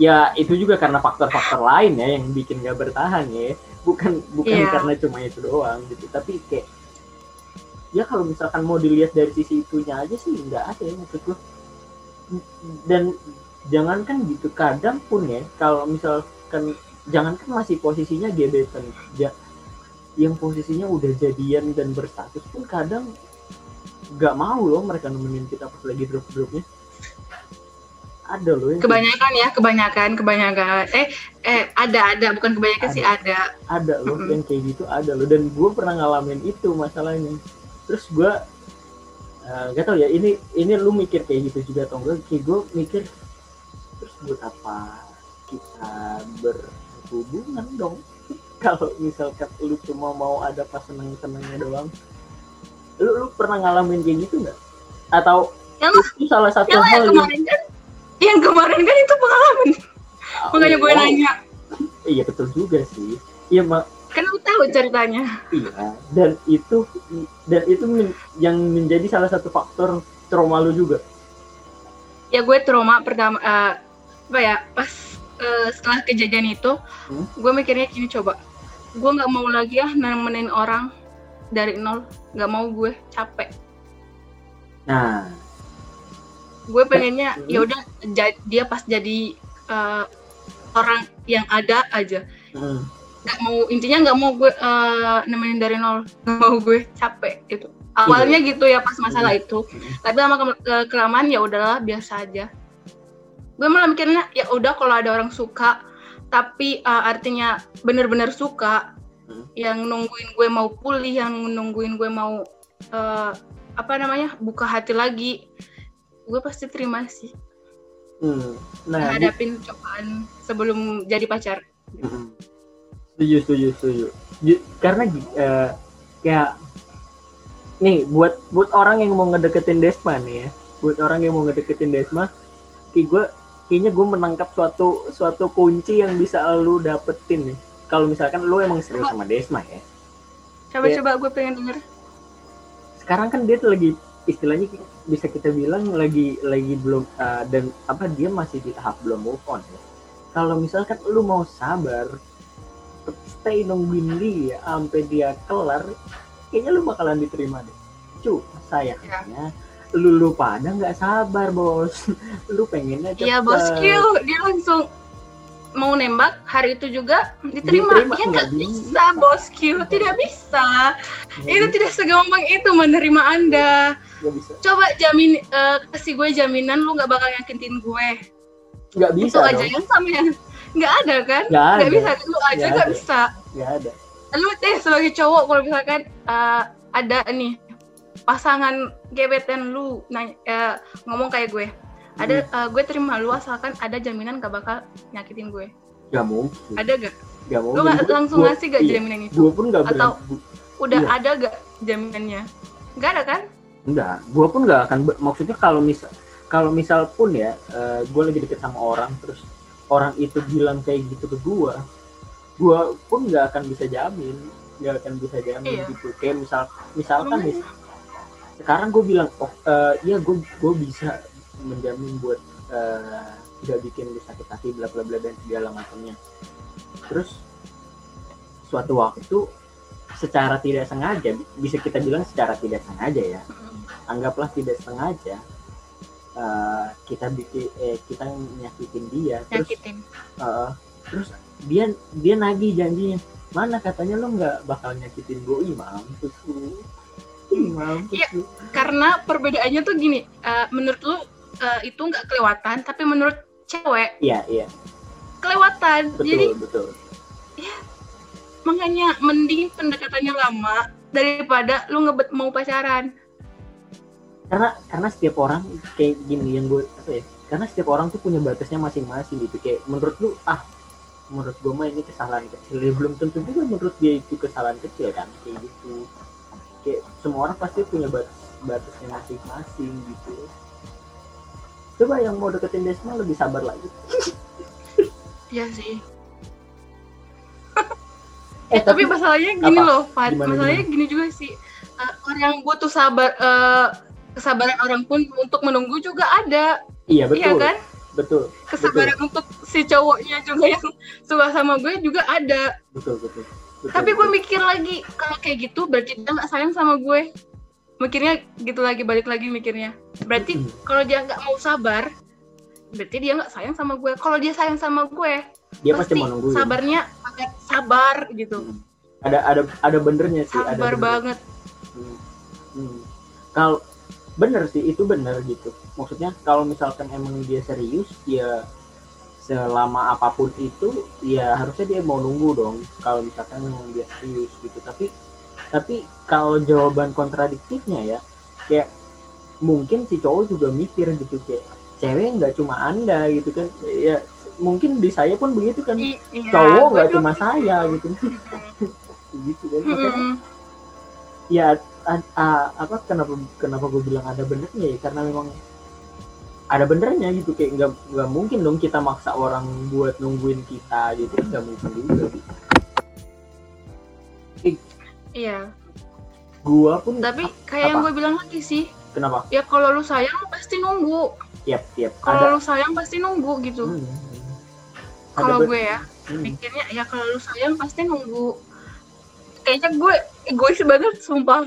B: Ya itu juga karena faktor-faktor lain ya yang bikin gak bertahan ya. Bukan bukan
C: Iya.
B: karena cuma itu doang gitu. Tapi kayak ya kalau misalkan mau dilihat dari sisi itunya aja sih nggak ada ya maksud. Dan jangankan gitu kadang pun ya kalau misalkan jangankan masih posisinya gebetan ya yang posisinya udah jadian dan berstatus pun kadang nggak mau loh mereka nemenin kita pas lagi drop dropnya ada loh yang
C: kebanyakan ya kebanyakan kebanyakan. Eh eh ada ada. Bukan kebanyakan sih ada.
B: ada. Loh
C: Mm-mm.
B: yang kayak gitu ada loh. Dan gue pernah ngalamin itu masalahnya. Terus gue uh, gak tau ya ini ini lu mikir kayak gitu juga atau enggak? Kayak gue mikir terus buat apa kita berhubungan dong. Kalau misalkan lu cuma mau ada pas seneng senengnya doang lu lu pernah ngalamin kayak gitu nggak? Atau
C: Yang-
B: itu salah satu
C: yang
B: hal yang
C: kemarin kan yang kemarin kan itu pengalaman. Makanya gue
B: Oh,
C: nanya.
B: Iya betul juga sih. Iya mak
C: kan lu tahu ceritanya.
B: Iya, dan itu dan itu men- yang menjadi salah satu faktor trauma lu juga.
C: ya gue trauma pertama eh, apa ya pas eh, setelah kejadian itu
B: Hmm?
C: gue mikirnya gini coba. Gue nggak mau lagi ya nemenin orang dari nol. Nggak mau gue capek.
B: Nah,
C: gue pengennya
B: Hmm.
C: ya udah dia pas jadi eh, orang yang ada aja.
B: Hmm,
C: nggak mau intinya nggak mau gue eh, nemenin dari nol. Nggak mau gue capek itu awalnya gitu ya pas masalah itu.
B: Hmm.
C: tapi lama ke- kelamaan ya udahlah biasa aja gue malah mikirnya ya udah kalau ada orang suka tapi eh, artinya bener-bener suka
B: Hmm.
C: yang nungguin gue mau pulih yang nungguin gue mau eh, apa namanya buka hati lagi gue pasti terima sih
B: hmm. Nah,
C: hadapin cobaan sebelum jadi pacar
B: hmm. setuju, setuju, setuju. Ju- Karena gi- eh, kayak nih buat buat orang yang mau ngedeketin Desma nih ya, buat orang yang mau ngedeketin Desma, kayak gue kayaknya gue menangkap suatu suatu kunci yang bisa lu dapetin nih. Kalau misalkan lu emang serius sama Desma ya,
C: coba-coba gue pengen denger
B: sekarang kan dia tuh lagi istilahnya bisa kita bilang lagi lagi belum uh, dan apa dia masih di tahap belum move on ya. Kalau misalkan lu mau sabar stay nungguin dia sampai dia kelar, kayaknya lu bakalan diterima deh. Cuma sayangnya lu lu pada nggak sabar bos, lu pengennya cepet.
C: Iya bosku, dia langsung mau nembak hari itu juga diterima.
B: Diterima,
C: Dia nggak
B: bisa.
C: bisa bosku, tidak bisa.
B: Nggak
C: Itu
B: bisa,
C: tidak segampang itu menerima anda.
B: bisa,
C: Coba jamin eh, kasih gue jaminan lu nggak bakal nyakitin gue.
B: nggak bisa
C: itu aja yang sama yang nggak ada kan?
B: nggak
C: bisa, lu aja
B: Nggak
C: bisa.
B: nggak ada.
C: Lu deh sebagai cowok kalau misalkan eh, ada nih pasangan gebetan lu nanya, eh, ngomong kayak gue ada
B: Hmm.
C: eh, gue terima lu asalkan ada jaminan gak bakal nyakitin gue
B: Nggak mungkin,
C: ada gak
B: nggak mungkin.
C: lu
B: Gua-
C: langsung
B: gua-
C: ngasih gak
B: iya,
C: jaminan itu
B: Gue pun
C: Atau-
B: berani.
C: udah
B: iya.
C: ada gak jaminannya nggak ada kan
B: Enggak, gue pun nggak akan maksudnya kalau misal kalau misal pun ya gue lagi deket sama orang terus orang itu bilang kayak gitu ke gue, gue pun nggak akan bisa jamin, nggak akan bisa jamin
C: Iya.
B: gitu. Kayak misal misalkan
C: Makanya.
B: Sekarang gue bilang oh eh, iya gue gue bisa menjamin buat eh, nggak bikin lu sakit hati bla bla bla dan segala macamnya. Terus suatu waktu secara tidak sengaja bisa kita bilang secara tidak sengaja ya anggaplah tidak sengaja eh, kita bikin eh, kita nyakitin dia terus
C: nyakitin.
B: Eh, terus dia dia nagih janjinya mana katanya lo nggak bakal nyakitin gue Ih,
C: Iya.
B: lu
C: karena perbedaannya tuh gini eh, menurut lu eh, itu nggak kelewatan tapi menurut cewek
B: iya iya.
C: kelewatan.
B: Betul
C: jadi
B: betul.
C: makanya mending pendekatannya lama daripada lu ngebet mau pacaran.
B: Karena karena setiap orang kayak gini yang gue apa ya karena setiap orang tuh punya batasnya masing-masing gitu. Kayak menurut lu ah menurut gue mah ini kesalahan kecil. Ya, belum tentu juga menurut dia itu kesalahan kecil kan kayak gitu kayak semua orang pasti punya batas batasnya masing-masing gitu coba yang mau deketin Desma lebih sabar lagi
C: Iya sih.
B: eh
C: Tapi masalahnya gini
B: Apa?
C: loh, Fat.
B: Gimana,
C: masalahnya gini juga sih. Eh, orang yang butuh sabar, eh, kesabaran orang pun untuk menunggu juga ada,
B: iya
C: iya
B: betul
C: kan?
B: betul
C: Kesabaran untuk si cowoknya juga yang suka sama gue juga ada.
B: betul betul, betul
C: Tapi gue mikir lagi, kalau kayak gitu berarti dia nggak sayang sama gue. Mikirnya gitu lagi, balik lagi mikirnya. Berarti
B: Hmm.
C: kalau dia nggak mau sabar, berarti dia nggak sayang sama gue. Kalau dia sayang sama gue,
B: dia pasti mau nungguin
C: sabarnya akan sabar gitu.
B: ada ada ada benernya sih ada
C: Sabar
B: benernya.
C: banget.
B: Hmm. Hmm. Kalau bener sih itu bener gitu. Maksudnya kalau misalkan emang dia serius ya selama apa pun itu ya harusnya dia mau nunggu dong kalau misalkan memang dia serius gitu. Tapi tapi kalau jawaban kontradiktifnya ya kayak mungkin si cowok juga mikir gitu kayak cewek nggak cuma anda gitu kan. Ya mungkin di saya pun begitu kan.
C: I- iya,
B: cowok nggak cuma saya gitu. Gitu kan. Makanya
C: Mm-mm.
B: ya a- a- apa kenapa kenapa gue bilang ada benernya ya? Karena memang ada benernya gitu kayak nggak nggak mungkin dong kita maksa orang buat nungguin kita gitu nggak mungkin juga gitu.
C: Iya,
B: gua pun
C: tapi kayak yang
B: Apa?
C: gue bilang lagi sih,
B: kenapa
C: ya kalau lu sayang lu pasti nunggu.
B: tiap tiap ada
C: Kalau lu sayang pasti nunggu gitu.
B: Hmm.
C: Kalau gue ya,
B: hmm.
C: mikirnya ya kalau lu sayang pasti nunggu. Kayaknya gue egois banget, sumpah.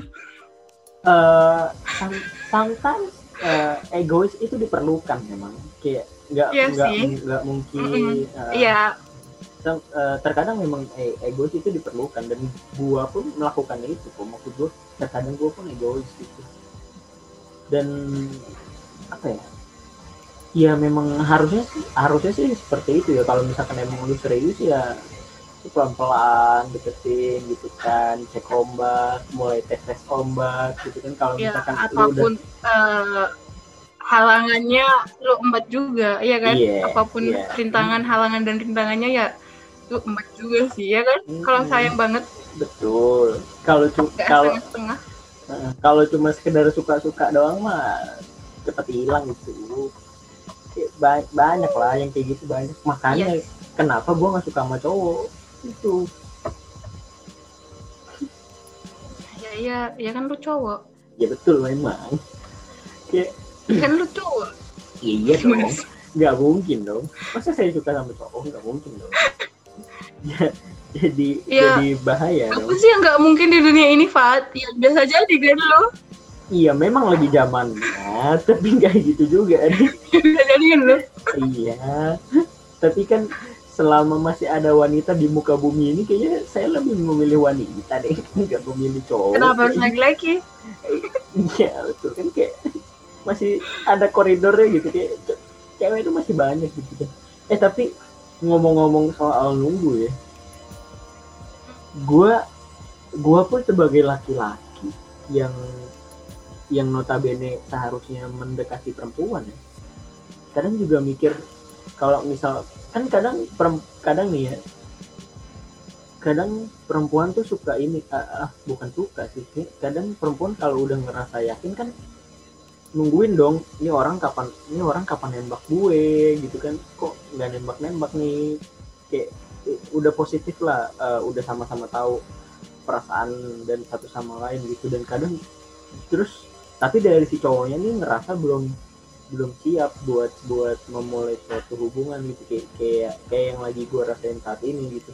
B: Eh, some- sometimes eh, egois itu diperlukan memang. Kayak nggak
C: Iya
B: nggak nggak mungkin
C: Mm-mm.
B: eh,
C: Iya,
B: Sem- eh, terkadang memang e- egois itu diperlukan dan gua pun melakukan itu kok maksud gua terkadang gua pun egois gitu. Dan apa ya? Ya memang harusnya sih harusnya sih seperti itu ya. Kalau misalkan emang lu serius ya pelan pelan deketin gitu kan cek ombak mulai tes tes ombak gitu kan kalau
C: ya
B: misalkan lu udah
C: apa pun eh, halangannya lu embat juga, ya kan?
B: Iya,
C: apa pun
B: iya.
C: rintangan, halangan dan rintangannya ya lu embat juga sih, ya kan? Kalau
B: Mm-mm.
C: sayang banget,
B: betul kalau cu-
C: gak
B: kalau kalau cuma sekedar suka-suka doang mah cepat hilang gitu ba- banyak lah yang kayak gitu banyak makanya
C: Yes.
B: kenapa gua nggak suka sama cowok itu
C: Ya, ya, ya kan lu cowok.
B: ya betul memang kayak
C: Kan lu cowok.
B: iya
C: Gimana
B: dong nggak mungkin dong. Masa saya suka sama cowok? Nggak mungkin dong. Ya, jadi
C: Ya,
B: jadi bahaya
C: Apa
B: dong.
C: sih yang nggak mungkin di dunia ini, Fat? Ya biasa jadi kan lo.
B: iya memang lagi zamannya tapi nggak gitu juga.
C: Bisa jadi kan lo.
B: Iya, tapi kan selama masih ada wanita di muka bumi ini kayaknya saya lebih memilih wanita deh, nggak memilih cowok.
C: Kenapa harus laki-laki?
B: Iya betul kan kayak masih ada koridornya gitu kayak ce- cewek itu masih banyak gitu kan. Eh tapi ngomong-ngomong soal nunggu ya, gua gua pun sebagai laki-laki yang yang notabene seharusnya mendekati perempuan ya kadang juga mikir kalau misal kan kadang kadang nih ya kadang perempuan tuh suka ini ah, ah, bukan suka sih kadang perempuan kalau udah ngerasa yakin kan nungguin dong ini orang kapan ini orang kapan nembak gue gitu kan kok nggak nembak nembak nih kayak eh, udah positif lah eh, udah sama-sama tahu perasaan dan satu sama lain gitu. Dan kadang terus tapi dari si cowoknya nih ngerasa belum belum siap buat buat memulai suatu hubungan gitu. Kayak kayak kayak yang lagi gue rasain saat ini gitu.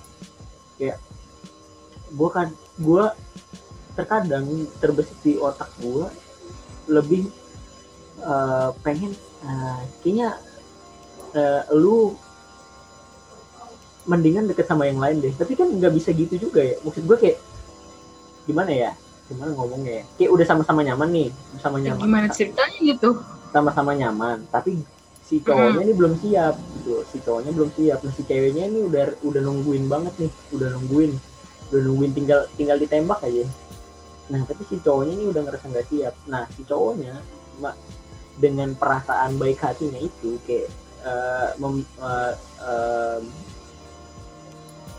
B: Kayak gue kan gue terkadang terbesit di otak gue lebih eh, pengen eh, kayaknya eh, lu mendingan deket sama yang lain deh. Tapi kan nggak bisa gitu juga ya. Maksud gue kayak gimana ya? Gimana ngomongnya ya? Kayak udah sama-sama nyaman nih sama
C: Ya,
B: nyaman.
C: gimana ceritanya gitu?
B: Sama-sama nyaman tapi si cowoknya ini belum siap gitu. Si cowoknya belum siap nah si ceweknya ini udah udah nungguin banget nih udah nungguin udah nungguin tinggal tinggal ditembak aja. Nah tapi si cowoknya ini udah ngerasa nggak siap. Nah si cowoknya mak dengan perasaan baik hatinya itu kayak eh, mem- eh, em,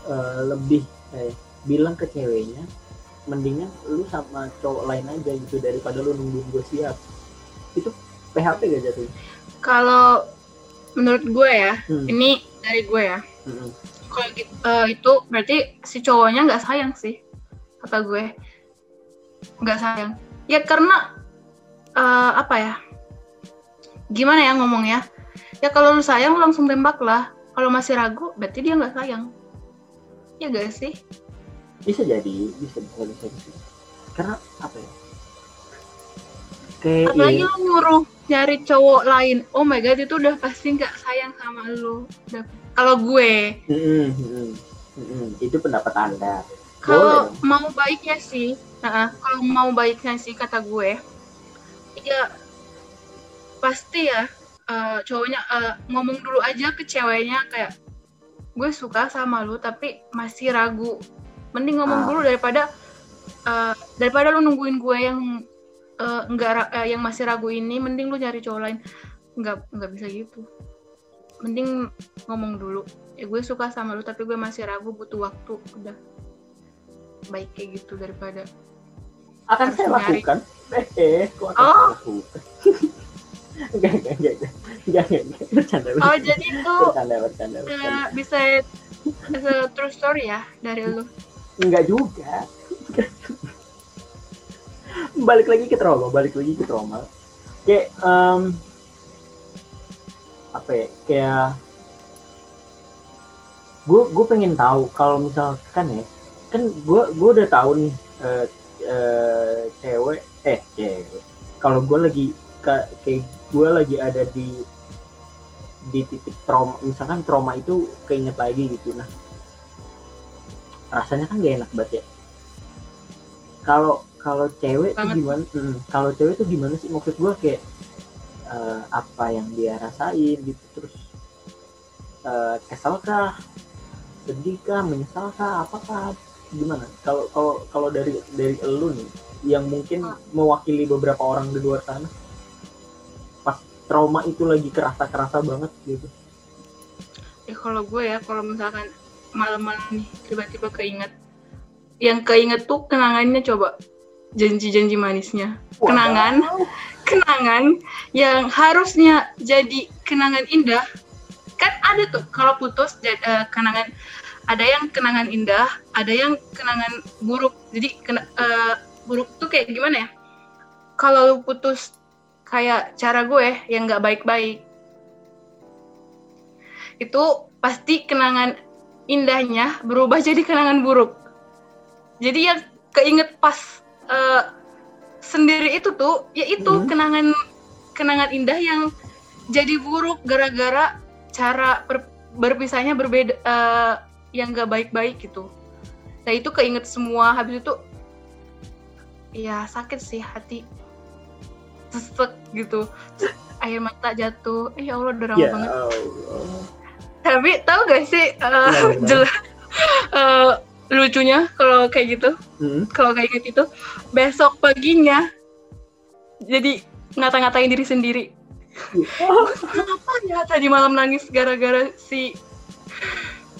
B: eh, lebih eh, bilang ke ceweknya mendingan lu sama cowok lain aja gitu daripada lu nungguin gue siap. Itu PHP gak jatuh
C: Kalau menurut gue ya,
B: Hmm.
C: ini dari gue ya.
B: Mm-mm.
C: Kalau gitu, eh, itu berarti si cowoknya nggak sayang sih, kata gue. Nggak sayang. Ya karena eh, apa ya? Gimana ya ngomongnya? Ya kalau lu sayang lu langsung tembak lah. Kalau masih ragu, berarti dia nggak sayang. Ya gak sih?
B: bisa jadi bisa bisa bisa, bisa. karena apa ya kayak
C: Apalagi
B: iya,
C: lu nyuruh nyari cowok lain. Oh my god, itu udah pasti nggak sayang sama lu. Udah- Kalau gue,
B: mm-mm, mm-mm, mm-mm. itu pendapat anda
C: kalau mau baiknya sih, nah, kalau mau baiknya sih kata gue, ya pasti ya eh, cowoknya eh, ngomong dulu aja ke ceweknya kayak gue suka sama lu tapi masih ragu. Mending ngomong
B: Ah.
C: dulu daripada eh, daripada lu nungguin gue yang eh, enggak ra- eh, yang masih ragu ini, mending lu nyari cowok lain. Nggak nggak bisa gitu. Mending ngomong dulu. Ya gue suka sama lu tapi gue masih ragu butuh waktu. Udah baik kayak gitu daripada
B: akan saya
C: nyari.
B: lakukan eh eh akan
C: Oh.
B: lakukan enggak enggak enggak bercanda
C: oh jadi itu
B: bercanda bercanda, bercanda.
C: bisa bisa true story ya dari lu
B: enggak juga balik lagi ke trauma balik lagi ke trauma. Kayak em, apa ya kayak gue gue pengen tahu kalau misalkan ya kan gue gue udah tahu nih eh, eh, cewek eh cewek. Kalau gue lagi ka- kayak gue lagi ada di di titik trauma misalkan trauma itu keinget lagi gitu. Nah rasanya kan gak enak banget ya. Kalau kalau cewek tuh gimana? Hmm, kalau cewek tuh gimana sih? Maksud gue kayak eh, apa yang dia rasain gitu terus eh, kesel kah? Sedih kah? Menyesal kah? Apakah gimana? Kalau kalau kalau dari dari elu nih yang mungkin
C: Ah.
B: mewakili beberapa orang di luar sana pas trauma itu lagi kerasa kerasa banget gitu.
C: Ya kalau gue ya kalau misalkan malam-malam nih tiba-tiba keinget yang keinget tuh kenangannya coba janji-janji manisnya. Kenangan.
B: Wadaw.
C: kenangan yang harusnya jadi kenangan indah. Kan ada tuh kalau putus ja- eh, kenangan ada yang kenangan indah ada yang kenangan buruk. Jadi kena, eh, buruk tuh kayak gimana ya? Kalau lu putus kayak cara gue yang nggak baik-baik itu pasti kenangan indahnya berubah jadi kenangan buruk. Jadi yang keinget pas eh, sendiri itu tuh yaitu
B: Mhm.
C: kenangan kenangan indah yang jadi buruk gara-gara cara ber- berpisahnya berbeda eh, yang gak baik-baik gitu. Nah itu keinget semua habis itu ya sakit sih hati sesek gitu Terus air mata jatuh eh ya Allah drama
B: ya
C: banget
B: Allah.
C: tapi tahu gak sih
B: gimana?
C: jelas eh, lucunya kalau kayak gitu.
B: Hmm.
C: kalau kayak gitu besok paginya jadi ngata-ngatain diri sendiri. Kenapa ya tadi malam nangis gara-gara si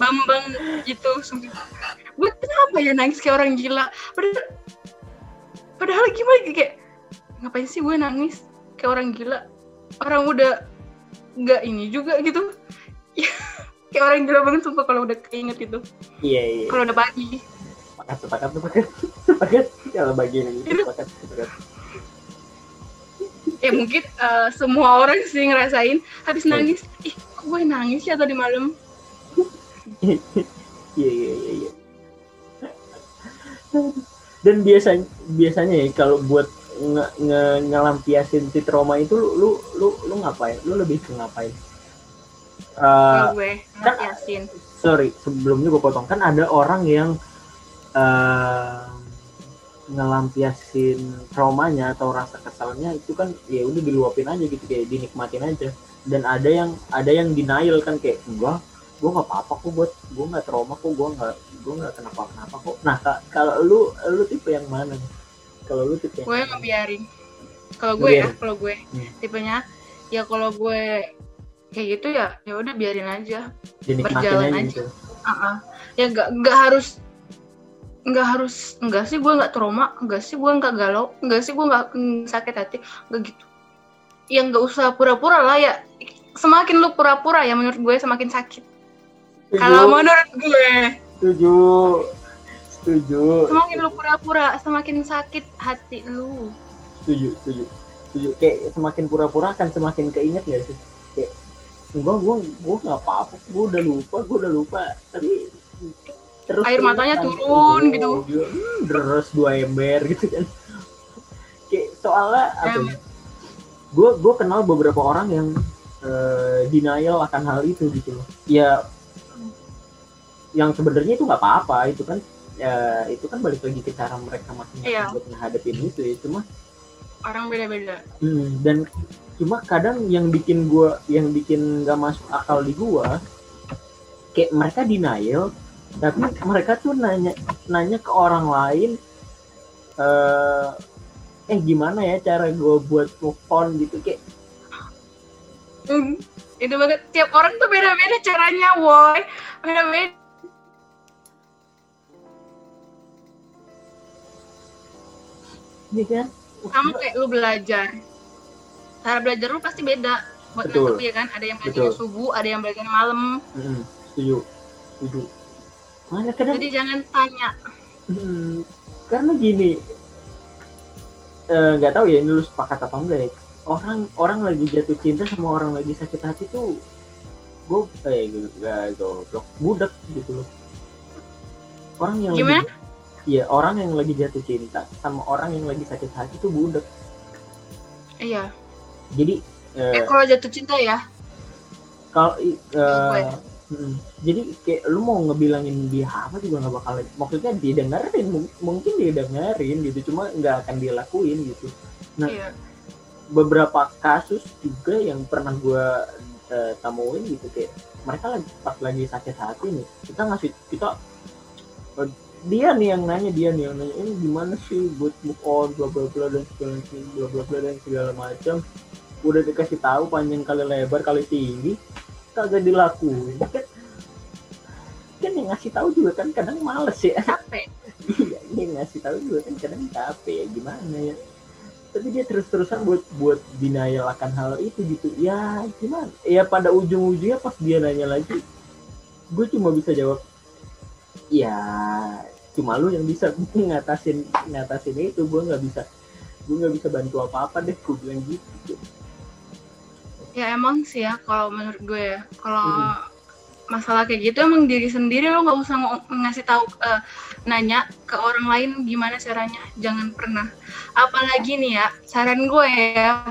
C: Bambang itu gue kenapa ya nangis kayak orang gila? Padahal padahal gimana kayak ngapain sih gue nangis kayak orang gila? Orang udah nggak ini juga gitu kayak orang gila banget sumpah kalau udah keinget itu.
B: Iya iya.
C: Kalau udah pagi.
B: Sepakat sepakat sepakat sepakat kalau bagian ini
C: Itu-
B: sepakat sepakat
C: ya mungkin eh, semua orang sih ngerasain habis nangis ih kok gue nangis ya tadi malam?
B: Iya iya iya iya. Dan biasanya biasanya ya kalau buat nge, nge ngelampiasin si trauma itu lu lu lu, lu ngapain? Lu lebih ke ngapain Eh,
C: Kalau gue
B: kan-
C: Yasin.
B: sorry sebelumnya gue potong. Kan ada orang yang eh, ngelampiasin traumanya atau rasa kesalnya itu kan ya udah diluapin aja gitu kayak dinikmatin aja. Dan ada yang ada yang denial kan kayak enggak gue nggak apa-apa kok buat gue nggak trauma kok gue nggak gue nggak kenapa kenapa kok. Nah ka- kalau lu lu tipe yang mana? Kalau lu tipe yang
C: gue ngebiarin. Kalau gue ya kalau gue
B: Hmm.
C: tipenya ya kalau gue kayak gitu ya ya udah biarin aja
B: Dinikmatin
C: berjalan
B: aja
C: aja.
B: gitu.
C: Ah-ah. ya nggak nggak harus nggak harus enggak sih gue nggak trauma enggak sih gue nggak galau enggak sih gue nggak sakit hati enggak gitu ya nggak usah pura-pura lah ya semakin lu pura-pura ya menurut gue semakin sakit kalau menurut gue
B: setuju, setuju,
C: semakin lu pura-pura semakin sakit hati lu
B: setuju, setuju, setuju. Kayak semakin pura-pura kan semakin keinget gak sih? Kayak enggak, gua, gua nggak apa-apa, gua udah lupa, gua udah lupa. Tapi terus
C: Air matanya
B: keingetan.
C: turun
B: Oh,
C: gitu.
B: dia, hmm, deres dua ember gitu kan. Kayak soalnya apa?
C: Em.
B: ya? Gue gue kenal beberapa orang yang eh, denial akan hal itu gitu loh. Ya yang sebenarnya itu nggak apa-apa itu kan ya itu kan balik lagi ke cara mereka masing-masing
C: Iya.
B: buat menghadapin itu ya cuma
C: orang beda-beda
B: Hmm, dan cuma kadang yang bikin gua yang bikin gak masuk akal di gua kayak mereka denial tapi mereka tuh nanya nanya ke orang lain eh eh gimana ya cara gua buat move on gitu kayak
C: Hmm, itu banget. Tiap orang tuh beda-beda caranya woi. Beda-beda.
B: Ini kan?
C: Sama kayak lu belajar cara belajar lu pasti beda. Buat
B: Betul.
C: nangkep ya kan? Ada yang belajarnya
B: Betul.
C: subuh ada yang belajarnya malam.
B: Hmm, setuju. Setuju. Mana kadang
C: jadi jangan tanya.
B: Hmm, karena gini eh, nggak tahu ya ini lu sepakat apa enggak ya. Orang orang lagi jatuh cinta sama orang lagi sakit hati tuh gue eh gak goblok. Budak gitu loh. Orang yang
C: Gimana?
B: iya orang yang lagi jatuh cinta sama orang yang lagi sakit hati tuh budak.
C: Iya
B: jadi eh,
C: eh kalau jatuh cinta ya
B: kalau i- eh,
C: Gue.
B: mm, jadi kayak lu mau ngebilangin dia apa juga nggak bakal maksudnya dia dengerin mung- mungkin dia dengerin gitu cuma nggak akan dia lakuin gitu Nah.
C: iya
B: beberapa kasus juga yang pernah gua eh, temuin gitu kayak mereka lagi pas lagi sakit hati nih kita ngasih kita eh, dia nih yang nanya dia nih yang nanya ini gimana sih buat move on bla bla bla dan segala bla bla bla dan segala macam udah dikasih tahu panjang kali lebar kali tinggi kagak dilakuin. Kan kan yang ngasih tahu juga kan kadang males ya.
C: Capek.
B: Iya yang ngasih tahu juga kan kadang capek ya gimana ya. Tapi dia terus-terusan buat buat denial akan hal itu gitu. Ya gimana? Ya pada ujung-ujungnya pas dia nanya lagi gue cuma bisa jawab ya cuma lu yang bisa. Ngatasin ngatasin itu gue nggak bisa gue nggak bisa bantu apa-apa deh gue bilang gitu
C: ya emang sih ya kalau menurut gue ya. Kalau
B: Hmm.
C: masalah kayak gitu emang diri sendiri lo nggak usah ngo- ngasih tahu eh, nanya ke orang lain gimana caranya. Jangan pernah. Apalagi nih ya saran gue ya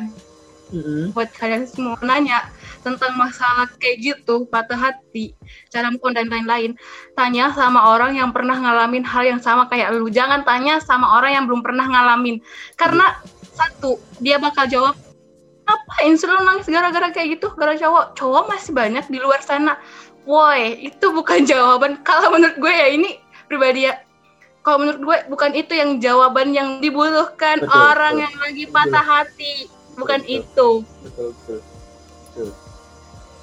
B: Mm-mm.
C: buat kalian semua nanya tentang masalah kayak gitu patah hati cara on dan lain-lain. Tanya sama orang yang pernah ngalamin hal yang sama kayak lu. Jangan tanya sama orang yang belum pernah ngalamin. Karena satu dia bakal jawab ngapain sih lu nangis gara-gara kayak gitu? Gara cowok. Cowok masih banyak di luar sana. Woi itu bukan jawaban. Kalau menurut gue ya ini pribadi ya. Kalau menurut gue bukan itu yang jawaban yang dibutuhkan
B: Betul,
C: orang
B: betul.
C: yang lagi patah hati. Bukan
B: Betul.
C: itu.
B: Betul betul.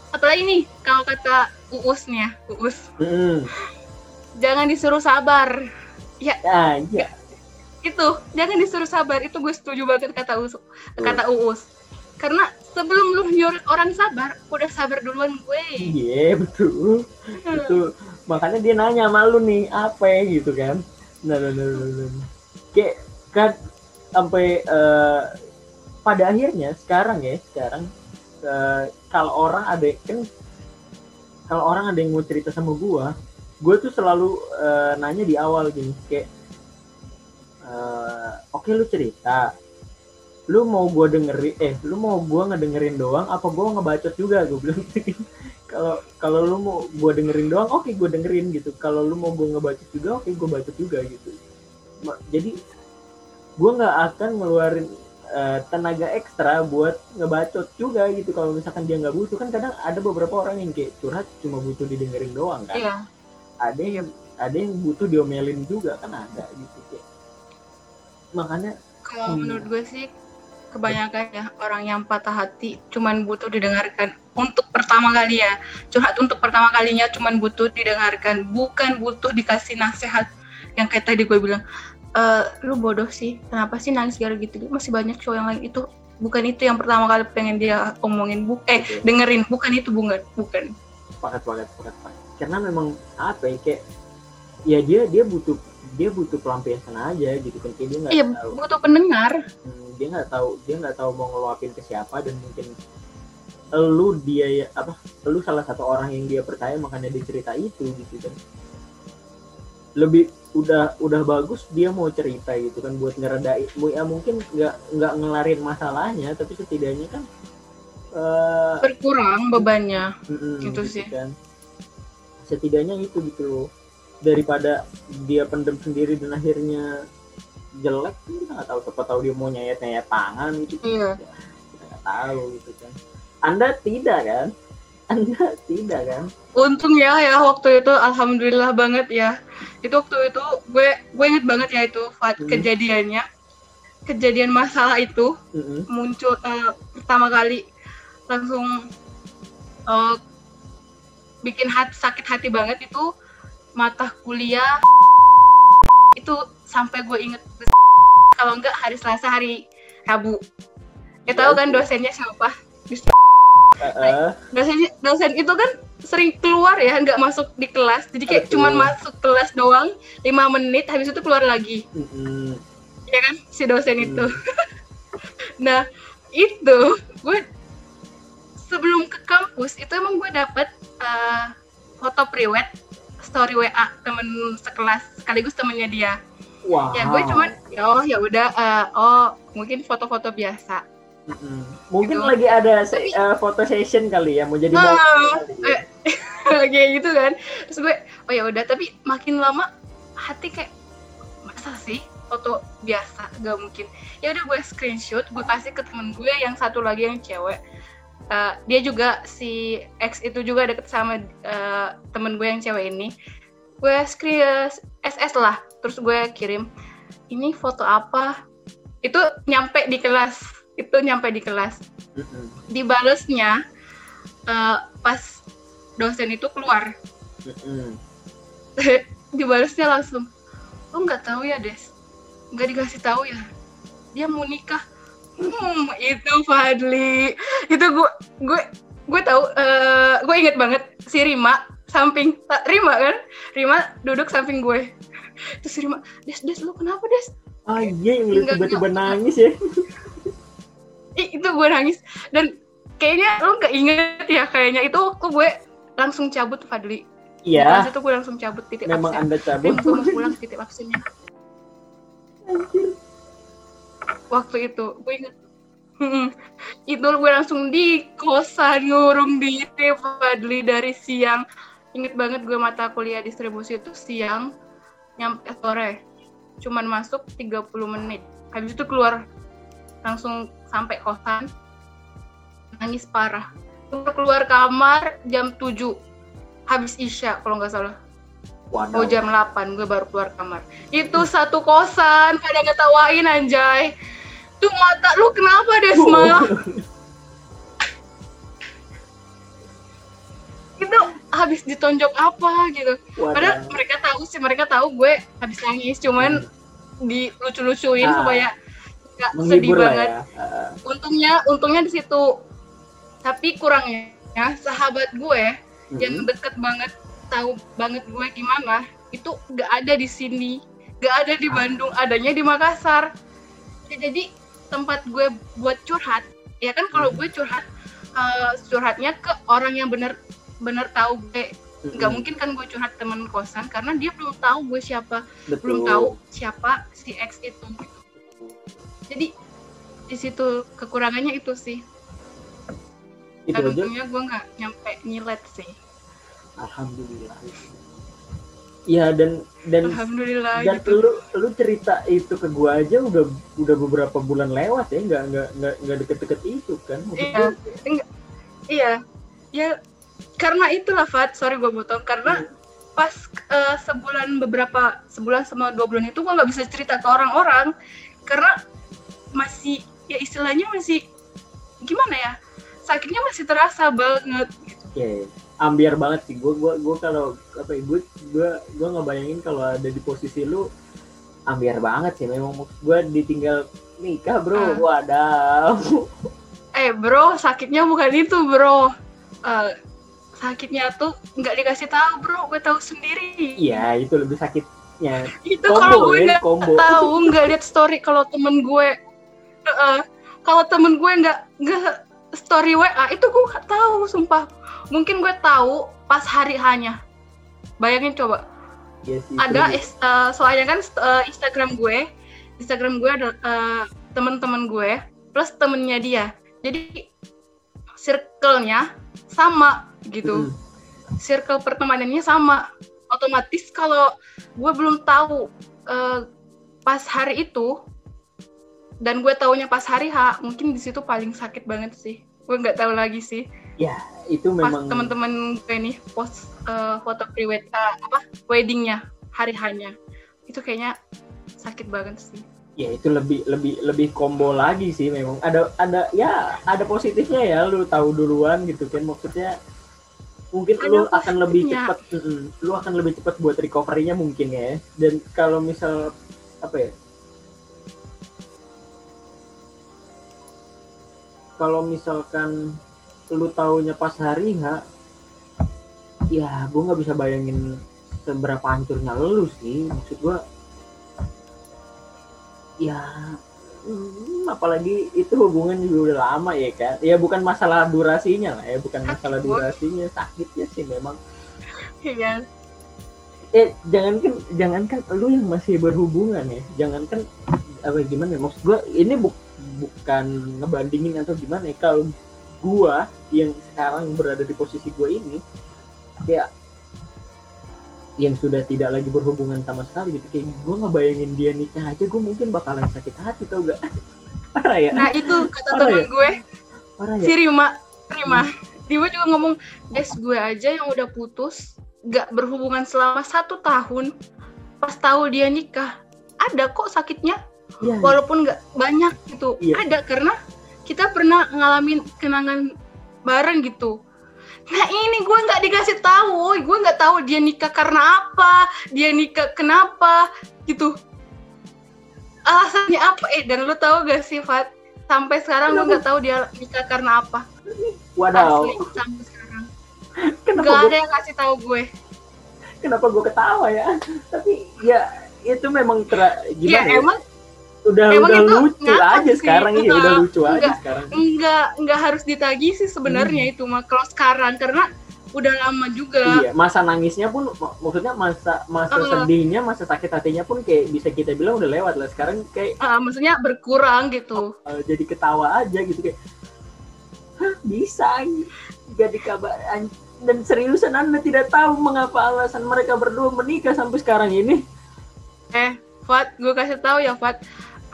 C: Apalagi nih kalau kata uus nih ya uus.
B: Mm-mm.
C: jangan disuruh sabar.
B: Ah iya.
C: Itu jangan disuruh sabar. Itu gue setuju banget kata uus. Kata uus karena sebelum lu nyuruh orang sabar udah sabar duluan gue
B: iya betul. Itu makanya dia nanya sama lu nih apa ya gitu kan. Nah nah nah, nah, nah. kayak kan sampai eh, pada akhirnya sekarang ya sekarang eh, kalau orang ada kan kalau orang ada yang mau cerita sama gua gua tuh selalu eh, nanya di awal gini kayak eh, oke lu cerita lu mau gua dengerin eh lu mau gua ngedengerin doang apa gua ngebacot juga? Gue bilang kalau kalau lu mau gua dengerin doang oke gua dengerin gitu. Kalau lu mau gua ngebacot juga oke gua bacot juga gitu. Jadi gua nggak akan ngeluarin eh, tenaga ekstra buat ngebacot juga gitu. Kalau misalkan dia nggak butuh kan kadang ada beberapa orang yang kayak curhat cuma butuh didengerin doang kan?
C: Iya.
B: Ada yang ada yang butuh diomelin juga kan ada gitu kayak. Makanya
C: kalau
B: Hmm.
C: menurut gue sih kebanyakan ya orang yang patah hati cuman butuh didengarkan. Untuk pertama kali ya curhat untuk pertama kalinya cuman butuh didengarkan bukan butuh dikasih nasihat. Yang kayak tadi gue bilang e, lu bodoh sih kenapa sih nangis gara gitu? Masih banyak cowok yang lain itu bukan itu yang pertama kali pengen dia omongin bu eh dengerin bukan itu bukan bukan.
B: Banget karena memang apa ya kayak ya dia dia butuh dia butuh pelampiasan aja gitu kan dia nggak
C: iya
B: tahu.
C: butuh pendengar.
B: Hmm, dia nggak tahu dia nggak tahu mau ngeluapin ke siapa dan mungkin lu dia ya apa lu salah satu orang yang dia percaya makanya dia cerita itu gitu kan. Lebih udah udah bagus dia mau cerita gitu kan buat ngeredain ya mungkin nggak nggak ngelarin masalahnya tapi setidaknya kan eh,
C: berkurang bebannya.
B: Mm-mm,
C: Gitu sih.
B: kan. Setidaknya itu gitu. loh daripada dia pendem sendiri dan akhirnya jelek kan kita nggak tahu. Siapa tahu dia mau nyayat nyayat tangan gitu.
C: Iya.
B: Kita nggak tahu gitu kan. Anda tidak kan? Anda tidak kan?
C: Untung ya ya waktu itu alhamdulillah banget ya. Itu waktu itu gue gue inget banget ya itu Fat,
B: Hmm.
C: kejadiannya. Kejadian masalah itu
B: Mm-mm.
C: muncul eh, pertama kali langsung eh, bikin hati, sakit hati banget itu mata kuliah. Itu sampai gue inget. Kalau enggak hari Selasa hari Rabu. Ya tahu kan dosennya siapa. Dosen dosen itu kan sering keluar ya nggak masuk di kelas. Jadi kayak cuman masuk kelas doang lima menit habis itu keluar lagi. Ya kan si dosen
B: Hmm.
C: itu. Nah itu gue sebelum ke kampus itu emang gue dapet eh, foto priwet story WA temen sekelas sekaligus temennya dia.
B: Wow.
C: Ya gue cuman ya oh ya udah eh, oh mungkin foto-foto biasa.
B: Mm-mm. mungkin
C: gitu.
B: lagi ada se-
C: Tapi-
B: eh, foto session kali ya mau jadi kali ya.
C: kayak gitu kan. Terus gue oh ya udah tapi makin lama hati kayak masa sih foto biasa? Gak mungkin. Ya udah gue screenshot gue kasih ke temen gue yang satu lagi yang cewek Eh, dia juga si ex itu juga deket sama eh, temen gue yang cewek ini. Gue screen SS lah. Terus gue kirim ini foto apa? Itu nyampe di kelas. Itu nyampe di kelas. Dibalesnya eh, pas dosen itu keluar. Dibalesnya langsung lu nggak tahu ya des. Nggak dikasih tahu ya. Dia mau nikah hmm itu Fadli. Itu gue gue gue tahu eh, gue inget banget si Rima samping eh, Rima kan? Rima duduk samping gue. Terus si Rima des des lu kenapa des?
B: Ah iya yang lu tiba-tiba nangis ya.
C: Ih, itu gue nangis. Dan kayaknya lu nggak inget ya kayaknya itu waktu gue langsung cabut Fadli.
B: Iya.
C: Kelas itu gue langsung cabut titik
B: memang
C: absen.
B: anda cabut.
C: Langsung mau pulang titik absennya.
B: Anjir.
C: Waktu itu. Gue inget Hmm, itu gue langsung di kosan ngurung diri Fadli dari siang. Inget banget gue mata kuliah distribusi itu siang nyampe sore. Cuman masuk 30 menit. Habis itu keluar langsung sampai kosan. Nangis parah. Keluar kamar jam 7 habis isya kalau nggak salah
B: Waduh.
C: Oh jam 8 gue baru keluar kamar. Itu satu kosan pada ngetawain anjay. Tuh mata lu kenapa Desma? itu habis ditonjok apa gitu. Padahal mereka tahu sih mereka tahu gue habis nangis cuman dilucu-lucuin
B: Ah.
C: supaya nggak sedih banget.
B: ya Ah,
C: Untungnya untungnya di situ. Tapi kurangnya sahabat gue
B: mm-mm.
C: yang deket banget tahu banget gue gimana itu gak ada di sini. Gak ada di Bandung adanya di Makassar. Ya, jadi tempat gue buat curhat ya kan kalau gue curhat eh, curhatnya ke orang yang bener bener tahu gue. Nggak mungkin kan gue curhat temen kosan karena dia belum tahu gue siapa
B: Betul.
C: belum tahu siapa si ex itu. Gitu. jadi di situ kekurangannya itu sih.
B: Itu
C: untungnya gue nggak nyampe nyilet sih
B: alhamdulillah. Iya dan dan
C: alhamdulillah
B: dan
C: gitu.
B: lu lu cerita itu ke gua aja udah udah beberapa bulan lewat ya nggak nggak nggak nggak deket-deket itu kan
C: Iya, enggak, iya, ya karena itulah Fat, sorry gue potong, karena pas eh, sebulan beberapa sebulan sama dua bulan itu gue nggak bisa cerita ke orang-orang karena masih ya istilahnya masih gimana ya sakitnya masih terasa banget.
B: Oke, ambiar banget sih. Gue gua gua kalau apa ya, gue gue gue ngebayangin kalau ada di posisi lu ambiar banget sih. Memang gue ditinggal nikah bro.
C: Ah.
B: Wadaw.
C: eh bro sakitnya bukan itu bro Eh, sakitnya tuh nggak dikasih tahu bro gue tahu sendiri
B: Iya itu lebih sakitnya.
C: itu kalau gue
B: ya,
C: nggak
B: combo.
C: tahu nggak lihat story kalau temen gue Heeh. kalau temen gue nggak nggak story wa itu gue nggak tahu sumpah mungkin gue tahu pas hari hanya bayangin coba.
B: Iya sih,
C: ada is- eh, soalnya kan eh, Instagram gue Instagram gue ada eh, teman-teman gue plus temennya dia. Jadi circle-nya sama gitu.
B: Mm.
C: circle pertemanannya sama. Otomatis kalau gue belum tahu eh, pas hari itu dan gue taunya pas hari H mungkin di situ paling sakit banget sih. Gue nggak tahu lagi sih
B: itu
C: pas
B: memang
C: teman-teman gue nih post eh, foto pre apa weddingnya hari hanya itu kayaknya sakit banget sih.
B: Ya itu lebih lebih lebih combo lagi sih memang. Ada ada ya ada positifnya ya lu tahu duluan gitu kan. Maksudnya mungkin
C: Ada
B: lu akan lebih cepat mm, lu akan lebih cepat buat recovery-nya mungkin ya. Dan kalau misal apa ya? Kalau misalkan lu taunya pas hari H ya gue nggak bisa bayangin seberapa hancurnya lu sih. Maksud gue ya hmm, apalagi itu hubungan juga udah lama ya kan ya bukan masalah durasinya lah ya bukan masalah durasinya sakitnya sih memang.
C: Iya
B: eh jangankan jangankan lu yang masih berhubungan ya jangankan apa gimana ya, maksud gua ini bu- bukan ngebandingin atau gimana ya kalau gua yang sekarang berada di posisi gua ini ya yang sudah tidak lagi berhubungan sama sekali gitu. Kayak gua ngebayangin dia nikah aja gua mungkin bakalan sakit hati tau gak parah ya?
C: Nah itu kata
B: Parah
C: temen
B: ya?
C: gue.
B: Parah
C: si
B: ya
C: Rima. Rima dia juga ngomong guys gue aja yang udah putus gak berhubungan selama satu tahun pas tahu dia nikah ada kok sakitnya.
B: Iya,
C: walaupun nggak banyak gitu.
B: Iya.
C: ada karena kita pernah ngalamin kenangan bareng gitu. Nah ini gue nggak dikasih tahu. Gue nggak tahu dia nikah karena apa dia nikah kenapa gitu. Alasannya apa? Eh dan lu tahu gak sih Fat? Sampai sekarang gue nggak tahu dia nikah karena apa.
B: Wadaw.
C: Asli sampai sekarang.
B: Kenapa gua
C: ada yang kasih tahu gue.
B: Kenapa gue ketawa ya? Tapi ya itu memang ter
C: ya
B: gimana ya,
C: emang
B: udah
C: emang
B: udah lucu aja
C: sih.
B: sekarang ya udah
C: Enggak,
B: lucu aja
C: enggak.
B: sekarang.
C: nggak nggak harus ditagih sih sebenarnya itu mah. Kalau sekarang karena udah lama juga.
B: Iya masa nangisnya pun mak- maksudnya masa masa
C: Eh.
B: sedihnya masa sakit hatinya pun kayak bisa kita bilang udah lewat lah. Sekarang kayak
C: Ah, maksudnya berkurang gitu.
B: Eh, jadi ketawa aja gitu kayak Hah, bisa gak dikabar an- dan seriusan anda tidak tahu mengapa alasan mereka berdua menikah sampai sekarang ini.
C: Eh Fat gue kasih tahu ya Fat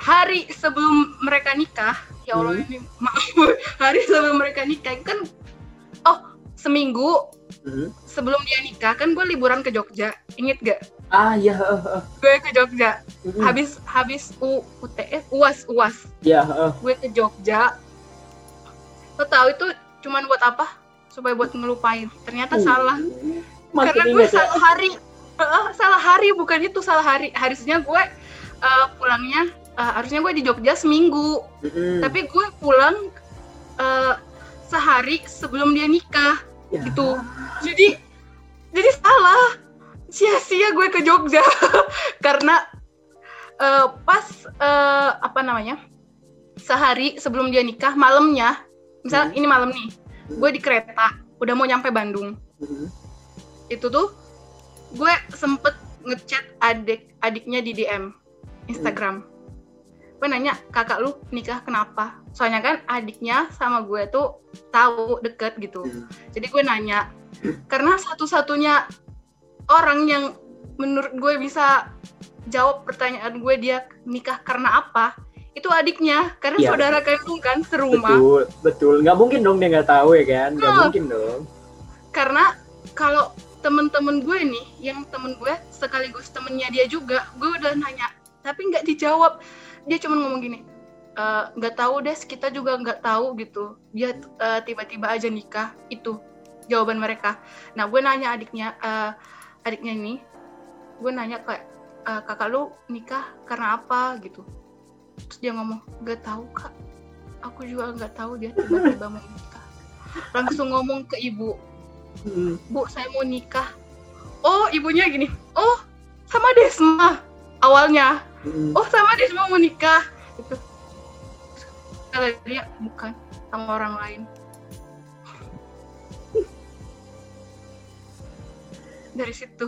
C: hari sebelum mereka nikah ya Allah
B: Hmm.
C: ini maaf hari sebelum mereka nikah kan oh seminggu
B: Hmm.
C: sebelum dia nikah kan gue liburan ke Jogja inget gak?
B: Ah ya eh, eh,
C: gue ke Jogja
B: hmm,
C: habis habis U UTS uas uas
B: ya eh.
C: gue ke Jogja lo tahu itu cuman buat apa? Supaya buat ngelupain ternyata
B: Uh,
C: salah.
B: Makin
C: karena gue
B: ya.
C: salah hari Eh, salah hari bukan itu salah hari. Harusnya gue eh, pulangnya eh, harusnya gue di Jogja seminggu
B: Mm-mm.
C: tapi gue pulang eh, sehari sebelum dia nikah
B: Ya.
C: gitu jadi jadi salah sia-sia gue ke Jogja karena eh, pas eh, apa namanya sehari sebelum dia nikah malamnya misal
B: Hmm.
C: ini malam nih gue di kereta udah mau nyampe Bandung
B: Mm-mm.
C: itu tuh gue sempet ngechat adik adiknya di DM Instagram gue nanya kakak lu nikah kenapa soalnya kan adiknya sama gue tuh tahu deket gitu
B: Hmm.
C: jadi gue nanya karena satu-satunya orang yang menurut gue bisa jawab pertanyaan gue dia nikah karena apa itu adiknya karena
B: Iya.
C: saudara kandung kan serumah
B: Betul, betul. Nggak mungkin dong dia nggak tahu ya kan? Nggak
C: Hmm.
B: mungkin dong.
C: karena kalau temen-temen gue nih yang temen gue sekaligus temennya dia juga gue udah nanya tapi nggak dijawab dia cuma ngomong gini eh, nggak tahu deh kita juga nggak tahu gitu. Dia eh, tiba-tiba aja nikah itu jawaban mereka. Nah gue nanya adiknya eh, adiknya ini gue nanya kayak "Eh, kakak lu nikah karena apa? Gitu. Terus dia ngomong nggak tahu kak. Aku juga nggak tahu dia tiba-tiba mau nikah. Langsung ngomong ke ibu
B: Hmm.
C: bu saya mau nikah. Oh ibunya gini oh sama Desma awalnya
B: Hmm.
C: oh sama Desma mau nikah. Gitu kata dia bukan sama orang lain. Dari situ.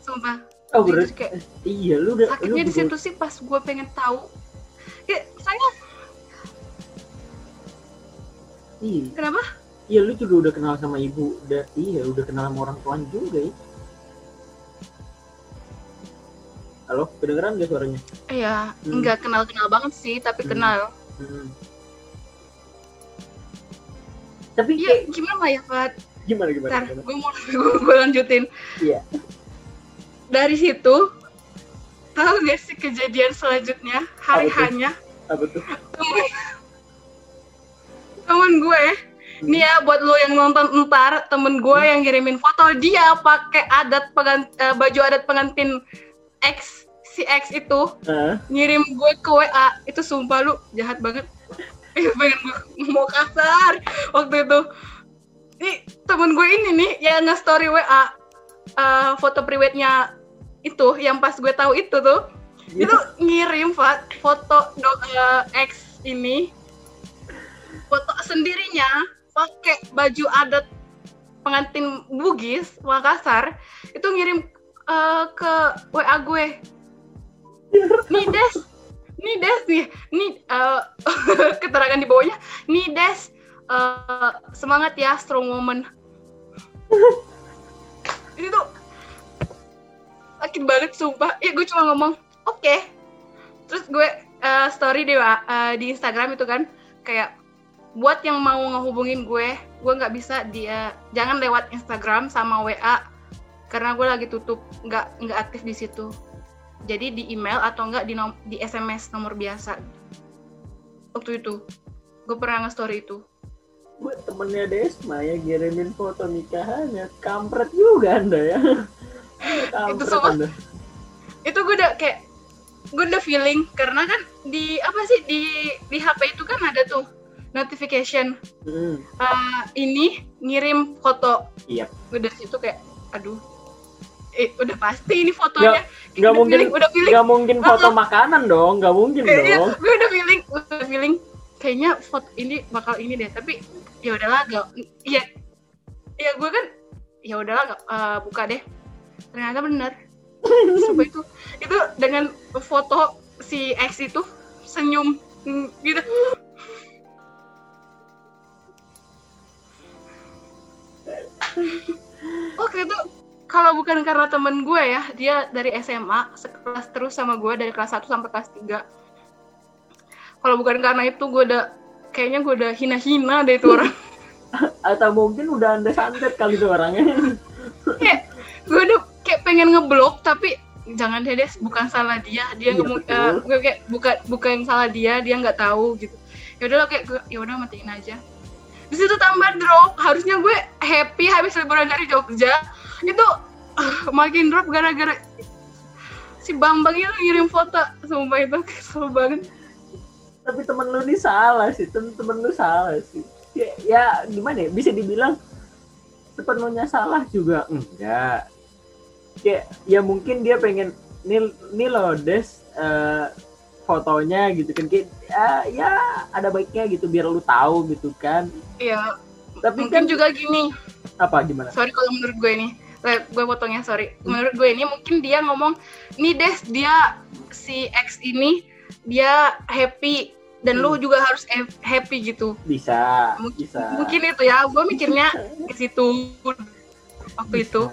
C: Sumpah.
B: Oh, berarti
C: kayak
B: iya lu udah
C: sakitnya di situ sih pas gue pengen tahu. Kayak saya
B: Iya,
C: kenapa?
B: Iya lu juga udah kenal sama ibu, udah iya udah kenal sama orang tuan juga ya. Halo, kedengeran gak suaranya?
C: Iya,
B: Hmm.
C: nggak kenal-kenal banget sih, tapi
B: Hmm.
C: kenal.
B: Hmm. Tapi
C: Iya,
B: kayak
C: gimana ya, Fat?
B: gimana gimana?
C: Ntar,
B: gimana?
C: gue mau gue lanjutin.
B: Iya.
C: Dari situ, tahu gak sih kejadian selanjutnya? Hari
B: Apa
C: hanya
B: Apa tuh?
C: temen, temen gue,
B: Hmm.
C: nih ya buat lo yang nonton ntar, temen gue yang ngirimin foto dia pakai adat pengan, eh, baju adat pengantin X si X itu
B: Hah?
C: ngirim gue ke WA itu sumpah lu jahat banget. Eh, pengen gue mau kasar. Waktu itu. Nih temen gue ini nih yang nge-story WA eh, foto priwetnya itu yang pas gue tahu itu tuh.
B: Iya.
C: itu ngirim Fat, foto dok eh, X ini. Foto sendirinya pakai baju adat pengantin Bugis Makassar. Itu ngirim eh, ke WA gue. Nih Des. Nih Des. Nih eh, keterangan di bawahnya. Nih Des. Eh, semangat ya strong woman. Ini tuh sakit banget sumpah. Ya gue cuma ngomong oke. Terus gue eh, story di eh, di Instagram itu kan kayak buat yang mau ngehubungin gue gue nggak bisa dia jangan lewat Instagram sama WA karena gue lagi tutup nggak nggak aktif di situ jadi di email atau enggak di nom- di SMS nomor biasa waktu itu gue pernah nge-story itu
B: Buat temennya Desma ya ngirimin foto nikahannya, kampret juga anda ya. kampret
C: semua-
B: anda.
C: itu gue udah kayak gue udah feeling karena kan di apa sih di di HP itu kan ada tuh notification
B: Hmm.
C: eh, ini ngirim foto
B: Iya.
C: gue dari situ kayak aduh eh udah pasti ini fotonya.
B: Nggak
C: udah
B: mungkin,
C: feeling, udah feeling
B: nggak mungkin foto makanan dong, nggak mungkin
C: Eh, iya,
B: dong.
C: gue udah feeling udah feeling kayaknya foto ini bakal ini deh tapi ya udahlah gak iya. Ya gue kan ya udahlah gak, eh, buka deh. Ternyata bener. Sumpah itu itu dengan foto si X itu senyum gitu. Oke itu kalau bukan karena temen gue ya, dia dari SMA sekelas terus sama gue dari kelas 1 sampai kelas 3. Kalau bukan karena itu gue udah kayaknya gue udah hina-hina deh itu orang.
B: Atau mungkin udah anda santet kali tuh orangnya.
C: kayak gue udah kayak pengen ngeblok tapi jangan deh Des, bukan salah dia. Dia
B: Iya,
C: gue kayak bukan bukan salah dia, dia nggak tahu gitu. Ya udahlah kayak gue ya udah matiin aja. Di situ tambah drop, harusnya gue happy habis liburan dari Jogja. Itu ah, makin drop gara-gara si Bambang itu ngirim foto. Sumpah itu kesel banget.
B: Tapi temen lu ini salah sih, temen, temen lu salah sih. Ya, ya gimana ya, bisa dibilang sepenuhnya salah juga. Enggak. Kayak ya mungkin dia pengen nih nih loh Des eh, fotonya gitu kan. Kayak ya, ya ada baiknya gitu biar lu tahu gitu kan.
C: Iya,
B: Tapi
C: mungkin
B: kan
C: juga gini.
B: Apa gimana?
C: sorry kalau menurut gue nih gue potongnya sorry menurut gue ini mungkin dia ngomong nih des dia si X ini dia happy dan lu juga harus ha- happy gitu
B: Bisa,
C: Mungkin-
B: bisa.
C: mungkin itu ya gue mikirnya ke situ waktu itu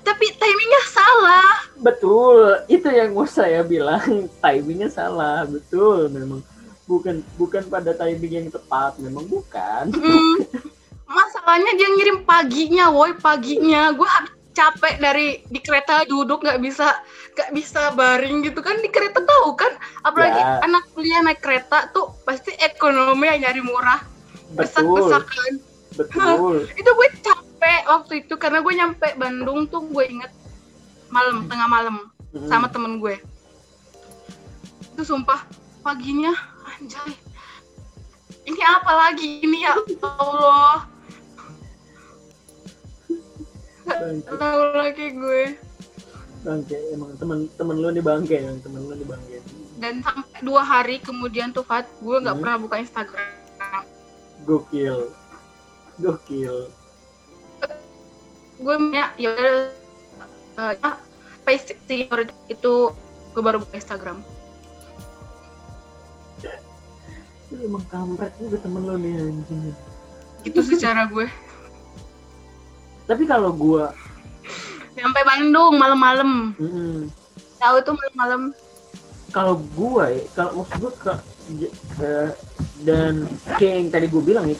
C: tapi timingnya salah
B: Betul, itu yang mau saya bilang. Timingnya salah, betul memang. Bukan bukan pada timing yang tepat, memang bukan.
C: Hmm, masalahnya dia ngirim paginya woi paginya gue capek dari di kereta duduk nggak bisa nggak bisa baring gitu kan. Di kereta tahu kan apalagi
B: Ya.
C: anak kuliah naik kereta tuh pasti ekonomi yang nyari murah.
B: Betul.
C: Besak-besakan
B: betul.
C: Itu gue capek waktu itu karena gue nyampe Bandung tuh gue inget malam tengah malam
B: Mm-mm.
C: sama temen gue. Itu sumpah paginya anjay. Ini apa lagi? Ini ya Allah tahu lagi gue.
B: Bangke emang temen temen lu nih bangke emang temen lu nih bangke.
C: Dan sampai dua hari kemudian tuh Fat gue nggak
B: Hmm.
C: pernah buka Instagram.
B: Gokil. Gokil.
C: Gue ya ya udah eh, ya itu gue baru buka Instagram.
B: Lu emang kampret juga temen lu nih anjing.
C: Itu sih cara gue
B: tapi kalau gua
C: sampai Bandung malam-malam.
B: Mm-mm.
C: tahu itu malam-malam.
B: Kalau gua ya kalau maksud gua ke eh, dan kayak yang tadi gua bilang ya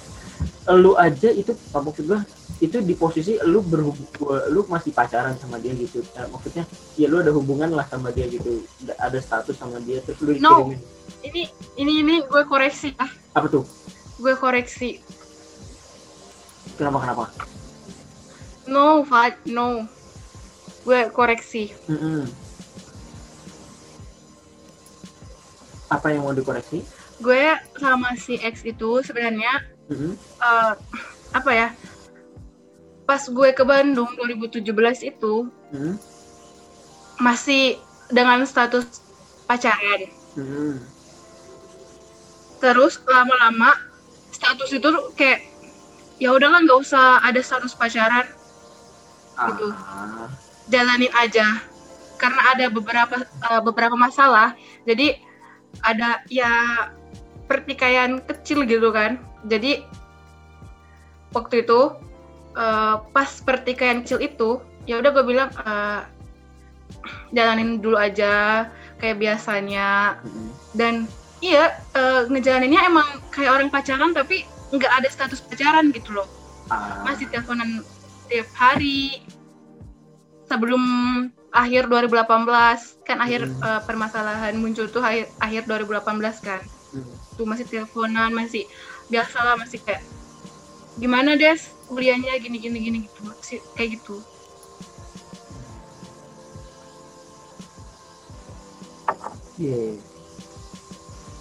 B: lu aja itu apa maksud gua? Itu di posisi lu berhubung lu masih pacaran sama dia gitu. Eh, maksudnya ya lu ada hubungan lah sama dia gitu. Da- ada status sama dia terus lu
C: No.
B: dikirimin.
C: Ini ini ini gue koreksi ah
B: apa tuh?
C: Gue koreksi.
B: Kenapa kenapa
C: no Fat no gue koreksi
B: Mm-mm. apa yang mau dikoreksi
C: gue sama si X itu sebenarnya
B: Mm-mm.
C: eh, apa ya pas gue ke Bandung 2017 itu
B: Mm-mm.
C: masih dengan status pacaran
B: Mm-mm.
C: terus lama-lama status itu kayak ya udahlah nggak usah ada status pacaran Gitu.
B: Ah.
C: jalanin aja karena ada beberapa eh, beberapa masalah jadi ada ya pertikaian kecil gitu kan jadi waktu itu eh, pas pertikaian kecil itu ya udah gue bilang eh, jalanin dulu aja kayak biasanya dan iya eh, ngejalaninnya emang kayak orang pacaran tapi nggak ada status pacaran gitu loh
B: Ah.
C: masih teleponan tiap hari sebelum akhir 2018 kan akhir
B: Hmm.
C: eh, permasalahan muncul tuh akhir akhir 2018 kan
B: Mm.
C: tuh masih teleponan masih biasa lah masih kayak gimana des kuliahnya gini gini gini gitu masih kayak gitu
B: Iya.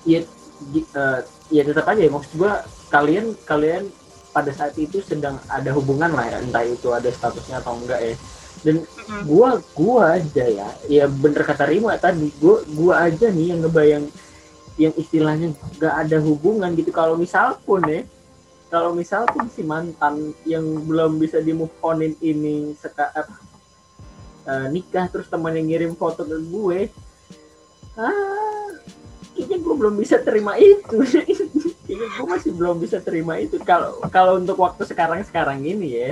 B: Iya, gi- eh, ya tetap aja ya maksud gua kalian kalian pada saat itu sedang ada hubungan lah ya entah itu ada statusnya atau enggak ya. Dan gua gua aja ya ya bener kata Rima tadi gua gua aja nih yang ngebayang yang istilahnya nggak ada hubungan gitu. Kalau misal pun ya kalau misal pun si mantan yang belum bisa di move onin ini seka, apa, eh, nikah terus temannya ngirim foto ke gue ah kayaknya gue belum bisa terima itu kayaknya gue masih belum bisa terima itu. Kalau kalau untuk waktu sekarang sekarang ini ya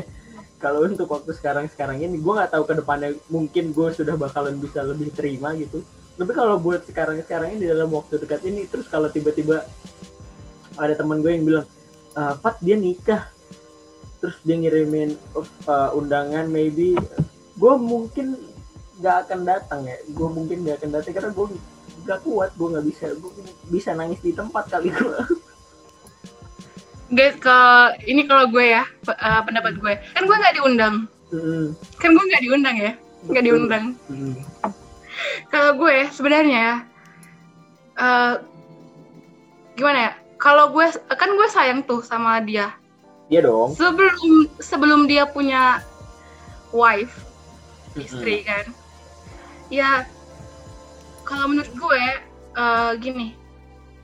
B: kalau untuk waktu sekarang sekarang ini gue nggak tahu ke depannya mungkin gue sudah bakalan bisa lebih terima gitu. Tapi kalau buat sekarang sekarang ini dalam waktu dekat ini terus kalau tiba-tiba ada teman gue yang bilang "Eh, Fat dia nikah. Terus dia ngirimin uh, undangan maybe gue mungkin nggak akan datang ya. Gue mungkin nggak akan datang karena gue nggak kuat gue nggak bisa gue bisa nangis di tempat kali gue
C: guys ke ini kalau gue ya eh, pendapat gue. Kan gue nggak diundang.
B: Mm,
C: kan gue nggak diundang ya nggak diundang.
B: Mm,
C: kalau gue sebenarnya eh gimana ya kalau gue kan gue sayang tuh sama dia.
B: Iya dong.
C: Sebelum sebelum dia punya wife istri kan ya kalau menurut gue eh, gini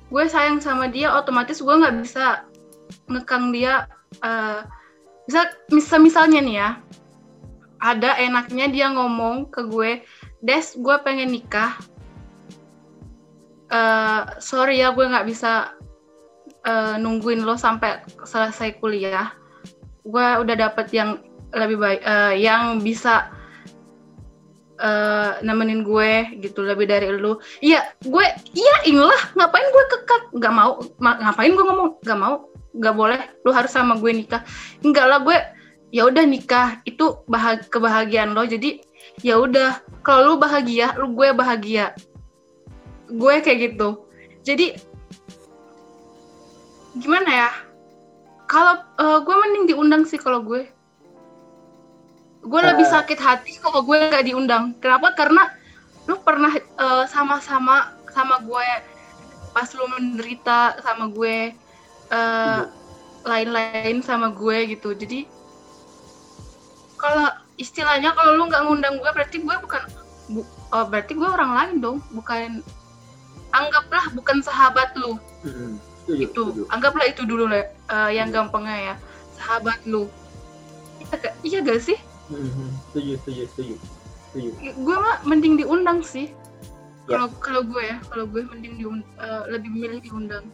C: gue sayang sama dia otomatis gue nggak bisa ngekang dia eh, misal misal misalnya nih ya ada enaknya dia ngomong ke gue des gue pengen nikah. Eh, sorry ya gue nggak bisa eh, nungguin lo sampai selesai kuliah. Gue udah dapet yang lebih baik eh, yang bisa eh, nemenin gue gitu lebih dari lu. Iya gue iya lah ngapain gue kekak? Nggak mau ma- ngapain gue ngomong? Nggak mau nggak boleh lu harus sama gue nikah. Enggak lah gue ya udah nikah. Itu bahag kebahagiaan lo. Jadi ya udah. Kalau lu bahagia lu gue bahagia. Gue kayak gitu. Jadi gimana ya? Kalau eh, gue mending diundang sih kalau gue. Gue lebih
B: Eh.
C: sakit hati kalau gue nggak diundang. Kenapa? Karena lu pernah eh, sama-sama sama gue. Pas lu menderita sama gue eh, lain-lain sama gue gitu jadi kalau istilahnya kalau lu nggak ngundang gue berarti gue bukan bu, oh, berarti gue orang lain dong bukan anggaplah bukan sahabat lu.
B: Setuju,
C: itu
B: setuju.
C: anggaplah itu dulu lah eh, yang gampangnya ya sahabat lu iya gak, iya gak sih
B: Mhm. Setuju, setuju, setuju. Setuju.
C: gue mah mending diundang sih
B: Ya.
C: kalau kalau gue ya kalau gue mending eh, lebih milih diundang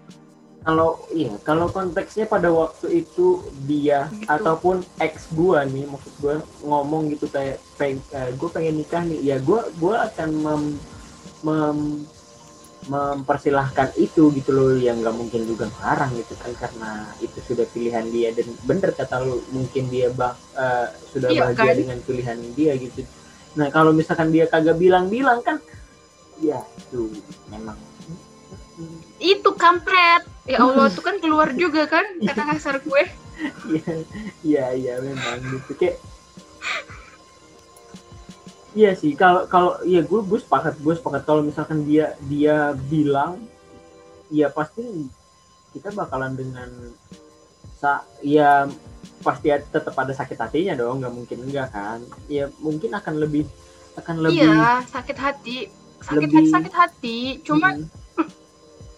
B: Kalau iya, kalau konteksnya pada waktu itu dia
C: Gitu.
B: ataupun ex gua nih, maksud gua ngomong gitu kayak peng, eh, gua pengen nikah nih, ya gua gua akan mem, mem- mempersilahkan itu gitu loh yang nggak mungkin juga ngelarang gitu kan karena itu sudah pilihan dia dan bener kata lu mungkin dia bah, eh, sudah
C: Iya,
B: bahagia
C: kan?
B: dengan pilihan dia gitu nah kalau misalkan dia kagak bilang-bilang kan ya itu memang
C: itu kampret. Ya Allah itu kan keluar juga kan kata kasar gue.
B: Iya, iya, iya memang gitu. Kayak. Iya sih, kalau kalau iya gue gue sepakat gue sepakat. Kalau misalkan dia dia bilang, ya pasti kita bakalan dengan sa ya pasti ada- tetap ada sakit hatinya dong, nggak mungkin enggak kan? Ya mungkin akan lebih akan lebih
C: iya sakit hati. Sakit
B: lebih-
C: hati sakit hati. Cuma
B: Hmm,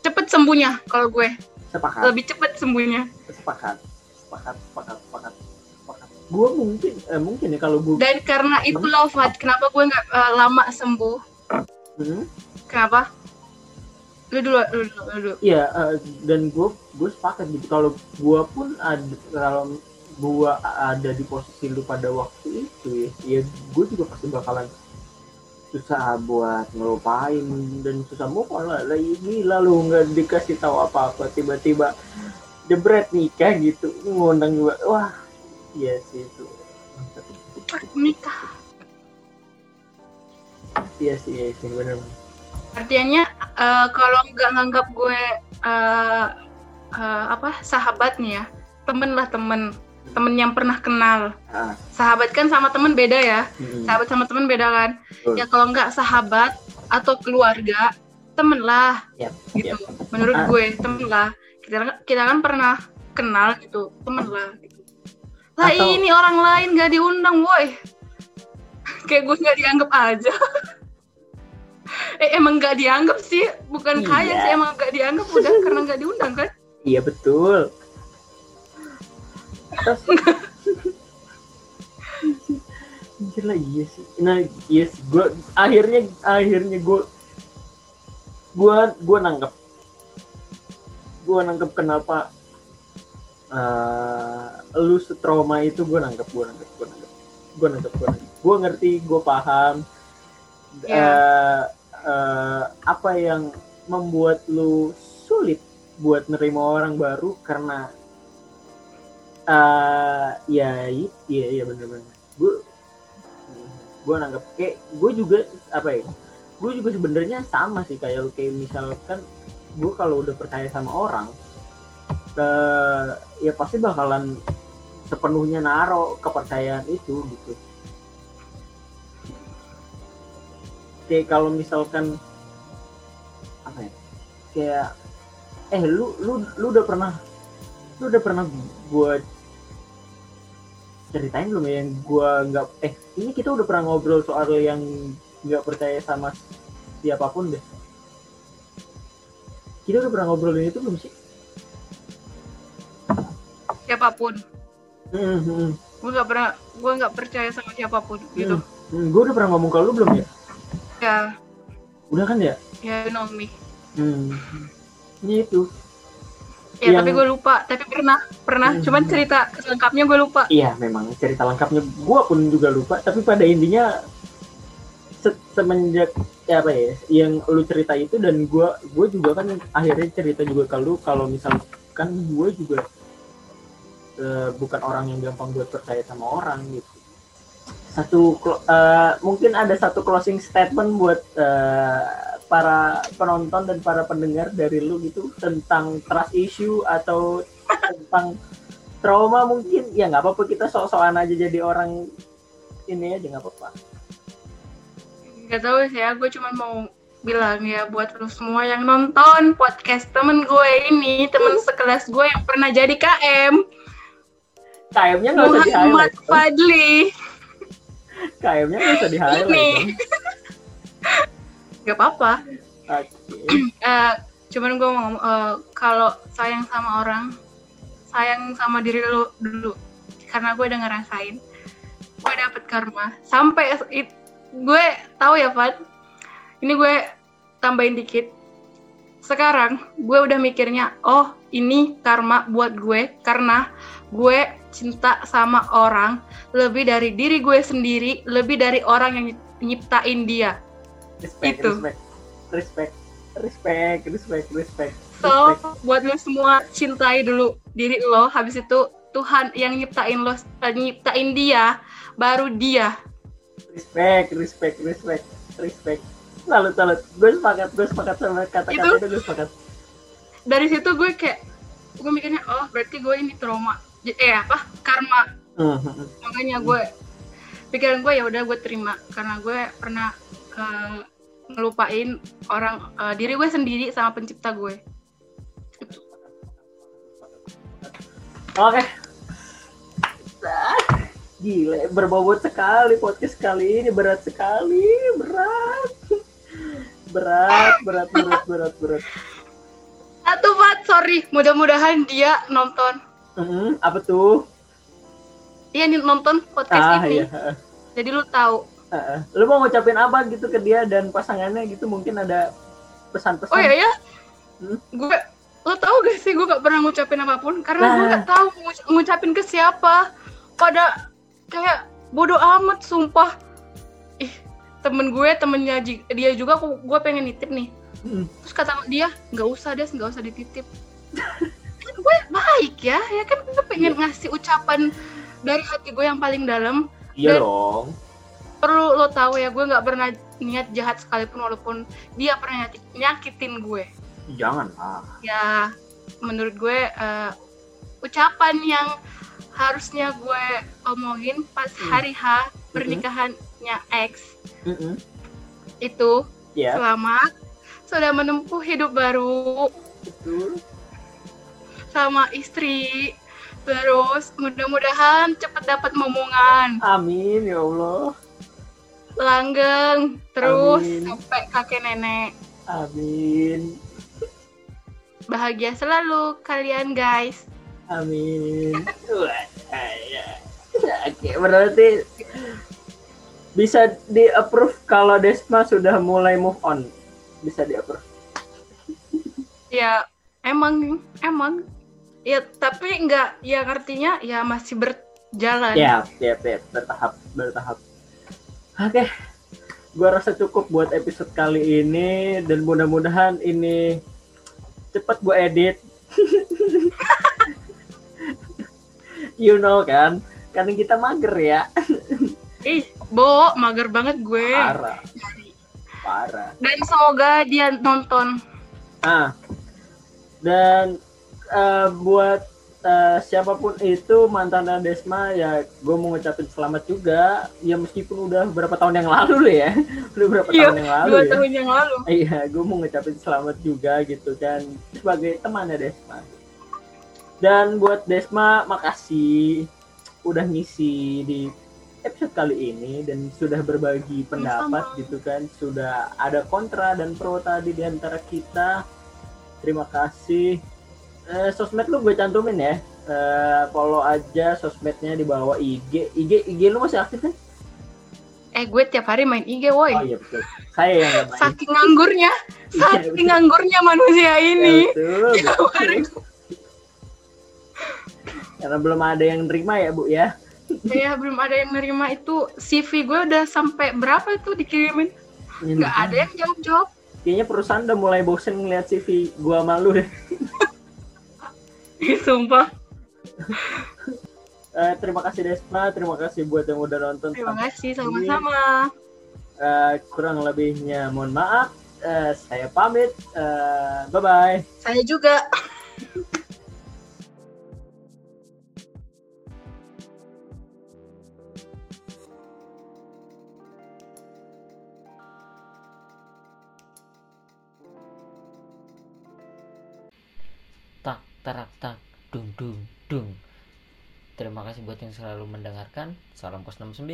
C: cepet sembuhnya kalau gue.
B: Sepakat.
C: Lebih cepet sembuhnya.
B: Sepakat. Sepakat sepakat sepakat sepakat. Gue mungkin eh, mungkin ya kalau gue
C: dan karena itu loh Fat kenapa gue nggak eh, lama sembuh?
B: Hmm?
C: kenapa? Lu dulu lu dulu, lu dulu.
B: Iya, eh, dan gue gue sepakat gitu. Kalau gue pun ada kalau gue ada di posisi lu pada waktu itu ya, ya gue juga pasti bakalan susah buat ngelupain dan susah move on lah. Lah iya, gila lu nggak dikasih tahu apa-apa. Tiba-tiba jebret nikah gitu. Ngundang juga wah iya sih itu.
C: Nikah
B: iya sih iya sih bener.
C: Artinya eh, kalau nggak nganggap gue eh, eh, apa sahabat nih ya temen lah temen temen yang pernah kenal.
B: Ah,
C: sahabat kan sama temen beda ya.
B: Mm,
C: sahabat sama temen beda kan.
B: Betul.
C: ya kalau nggak sahabat atau keluarga temen lah
B: Yap,
C: gitu.
B: yap.
C: menurut
B: Ah.
C: gue temen lah kita kita kan pernah kenal gitu temen lah gitu. lah
B: Atau-
C: ini orang lain nggak diundang woi. Kayak gue nggak dianggap aja. Eh emang nggak dianggap sih. Bukan
B: Iya.
C: kaya sih emang nggak dianggap. Udah karena nggak diundang kan?
B: Iya betul Anjir lah iya sih. Nah iya sih. Gue akhirnya akhirnya gue gue gue nangkep gue nangkep kenapa eh lu setrauma itu gue nangkep gue nangkep gue nangkep gue nangkep gue nangkep gue ngerti gue paham
C: Iya.
B: eh eh, apa yang membuat lu sulit buat nerima orang baru karena eh ya iya iya bener-bener gue gue nanggap kayak gue juga apa ya gue juga sebenarnya sama sih kayak kayak misalkan gue kalau udah percaya sama orang eh ya pasti bakalan sepenuhnya naro kepercayaan itu gitu. Kayak kalau misalkan apa ya kayak eh lu lu lu udah pernah lu udah pernah buat ceritain belum ya yang gua nggak eh ini kita udah pernah ngobrol soal yang nggak percaya sama siapa pun deh. Kita udah pernah ngobrolin itu belum sih?
C: Siapa pun.
B: Hmm, hmm,
C: gue nggak pernah gue nggak percaya sama siapa pun gitu.
B: hmm. gue udah pernah ngomong ke lu belum ya?
C: Ya.
B: Udah kan ya?
C: Ya you know me.
B: Hmm. ini itu
C: ya
B: Yang-
C: tapi gue lupa. Tapi pernah pernah.
B: Hmm.
C: cuman cerita lengkapnya gue lupa.
B: Iya, memang. Cerita lengkapnya gua pun juga lupa, tapi pada intinya se- semenjak ya apa ya, yang lu cerita itu dan gua gua juga kan akhirnya cerita juga ke lu kalau misalkan gue juga eh, bukan orang yang gampang buat percaya sama orang gitu. Satu eh, mungkin ada satu closing statement buat eh, para penonton dan para pendengar dari lu gitu tentang trust issue atau tentang trauma mungkin. Ya nggak apa-apa kita sok-sokan aja jadi orang ini aja nggak apa-apa.
C: Gak tahu sih ya, gue cuma mau bilang ya buat lu semua yang nonton podcast temen gue ini, temen sekelas gue yang pernah jadi KM,
B: KM-nya nggak usah di
C: Muhammad
B: highlight
C: Fadli.
B: KM-nya nggak usah di highlight.
C: Gak apa-apa.
B: oke
C: Eh, cuman gue mau ngomong, eh, kalau sayang sama orang, sayang sama diri lu dulu. Karena gue udah ngerasain, gue dapet karma. Sampai it- gue tahu ya, Fat. Ini gue tambahin dikit. Sekarang gue udah mikirnya, oh ini karma buat gue karena gue cinta sama orang lebih dari diri gue sendiri, lebih dari orang yang nyiptain dia.
B: Respect
C: Itu.
B: respect. Respect. Respect respect respect.
C: So,
B: respect.
C: buat lo semua cintai dulu diri lo, habis itu Tuhan yang nyiptain lo, eh, nyiptain dia, baru dia.
B: respect respect respect. Respect. Salut salut gue sepakat gue sepakat sama kata-kata
C: Itu-
B: itu gue sepakat.
C: Dari situ gue kayak, gue mikirnya, oh berarti gue ini trauma, eh apa, karma.
B: Mhm.
C: Makanya gue, pikiran gue ya udah gue terima, karena gue pernah eh, ngelupain orang, eh, diri gue sendiri sama pencipta gue.
B: oke. Ah, gile berbobot sekali podcast kali ini berat sekali berat. Berat berat berat berat berat.
C: Satu Fat, sorry, mudah-mudahan dia nonton.
B: Mhm, apa tuh?
C: Dia nonton podcast
B: ah
C: ini,
B: iya.
C: Jadi lu tahu.
B: Lu mau ngucapin apa gitu ke dia dan pasangannya gitu mungkin ada pesan-pesan
C: Oh iya ya,
B: Hmm?
C: gue lo tau gak sih gue gak pernah ngucapin apa pun karena gue
B: Nah.
C: gak tahu ngu- ngucapin ke siapa. Pada kayak bodoh amat sumpah. Ih temen gue temennya dia juga aku- gue pengen nitip nih.
B: Hmm.
C: Terus kata dia nggak usah deh nggak usah dititip. kan gue baik ya, ya kan gue pengen ngasih ucapan dari hati gue yang paling dalam.
B: iya
C: Dan-
B: dong
C: Perlu lo tahu ya gue nggak pernah niat jahat sekalipun walaupun dia pernah nyaki- nyakitin gue.
B: jangan ah
C: ya menurut gue eh, ucapan yang harusnya gue omongin pas
B: Hmm.
C: hari H pernikahannya X
B: Mm-mm.
C: itu
B: ya.
C: selamat sudah menempuh hidup baru.
B: Betul.
C: Sama istri terus mudah-mudahan cepat dapat momongan.
B: Amin ya Allah
C: langgeng terus
B: Amin.
C: sampai kakek nenek.
B: Amin.
C: Bahagia selalu kalian guys.
B: Amin. Oke berarti bisa di approve kalau Desma sudah mulai move on? Bisa di approve
C: ya emang emang. Ya tapi nggak ya artinya ya masih berjalan.
B: Ya ya ya bertahap bertahap oke. Gua rasa cukup buat episode kali ini dan mudah-mudahan ini cepat gua edit. You know kan? Karena kita mager ya.
C: Ih bo mager banget gue.
B: Parah. Parah.
C: Dan semoga dia nonton.
B: Ah. Dan eh, buat eh, siapa pun itu mantan Desma ya gue mau ngucapin selamat juga. Ya meskipun udah berapa tahun yang lalu loh ya. Udah berapa
C: Iya,
B: tahun yang lalu
C: dua
B: ya.
C: tahun yang lalu.
B: Iya gue mau ngucapin selamat juga gitu kan. Sebagai temannya Desma dan buat Desma makasih udah ngisi di episode kali ini dan sudah berbagi pendapat
C: Sama-sama.
B: gitu kan. Sudah ada kontra dan pro tadi di antara kita. Terima kasih Eh, sosmed lu gue cantumin ya. Eh, follow aja sosmednya di bawah IG IG IG lu masih aktif kan?
C: eh gue tiap hari main IG woi.
B: Oh iya betul. Saya yang main.
C: Saking nganggurnya.
B: Iya,
C: saking nganggurnya manusia ini.
B: Ya, betul. Karena belum ada yang nerima ya bu ya.
C: ya belum ada yang nerima itu. CV gue udah sampai berapa itu dikirimin? Nggak ada yang jawab jawab
B: Kayaknya perusahaan udah mulai bosen ngeliat CV gua malu deh.
C: sumpah
B: Eh, terima kasih Desma, terima kasih buat yang udah nonton.
C: Terima kasih, sama-sama.
B: Eh, kurang lebihnya mohon maaf. Eh, saya pamit. Eh, bye bye.
C: Saya juga.
A: tarak tak dung dung dung. Terima kasih buat yang selalu mendengarkan. Salam kos 69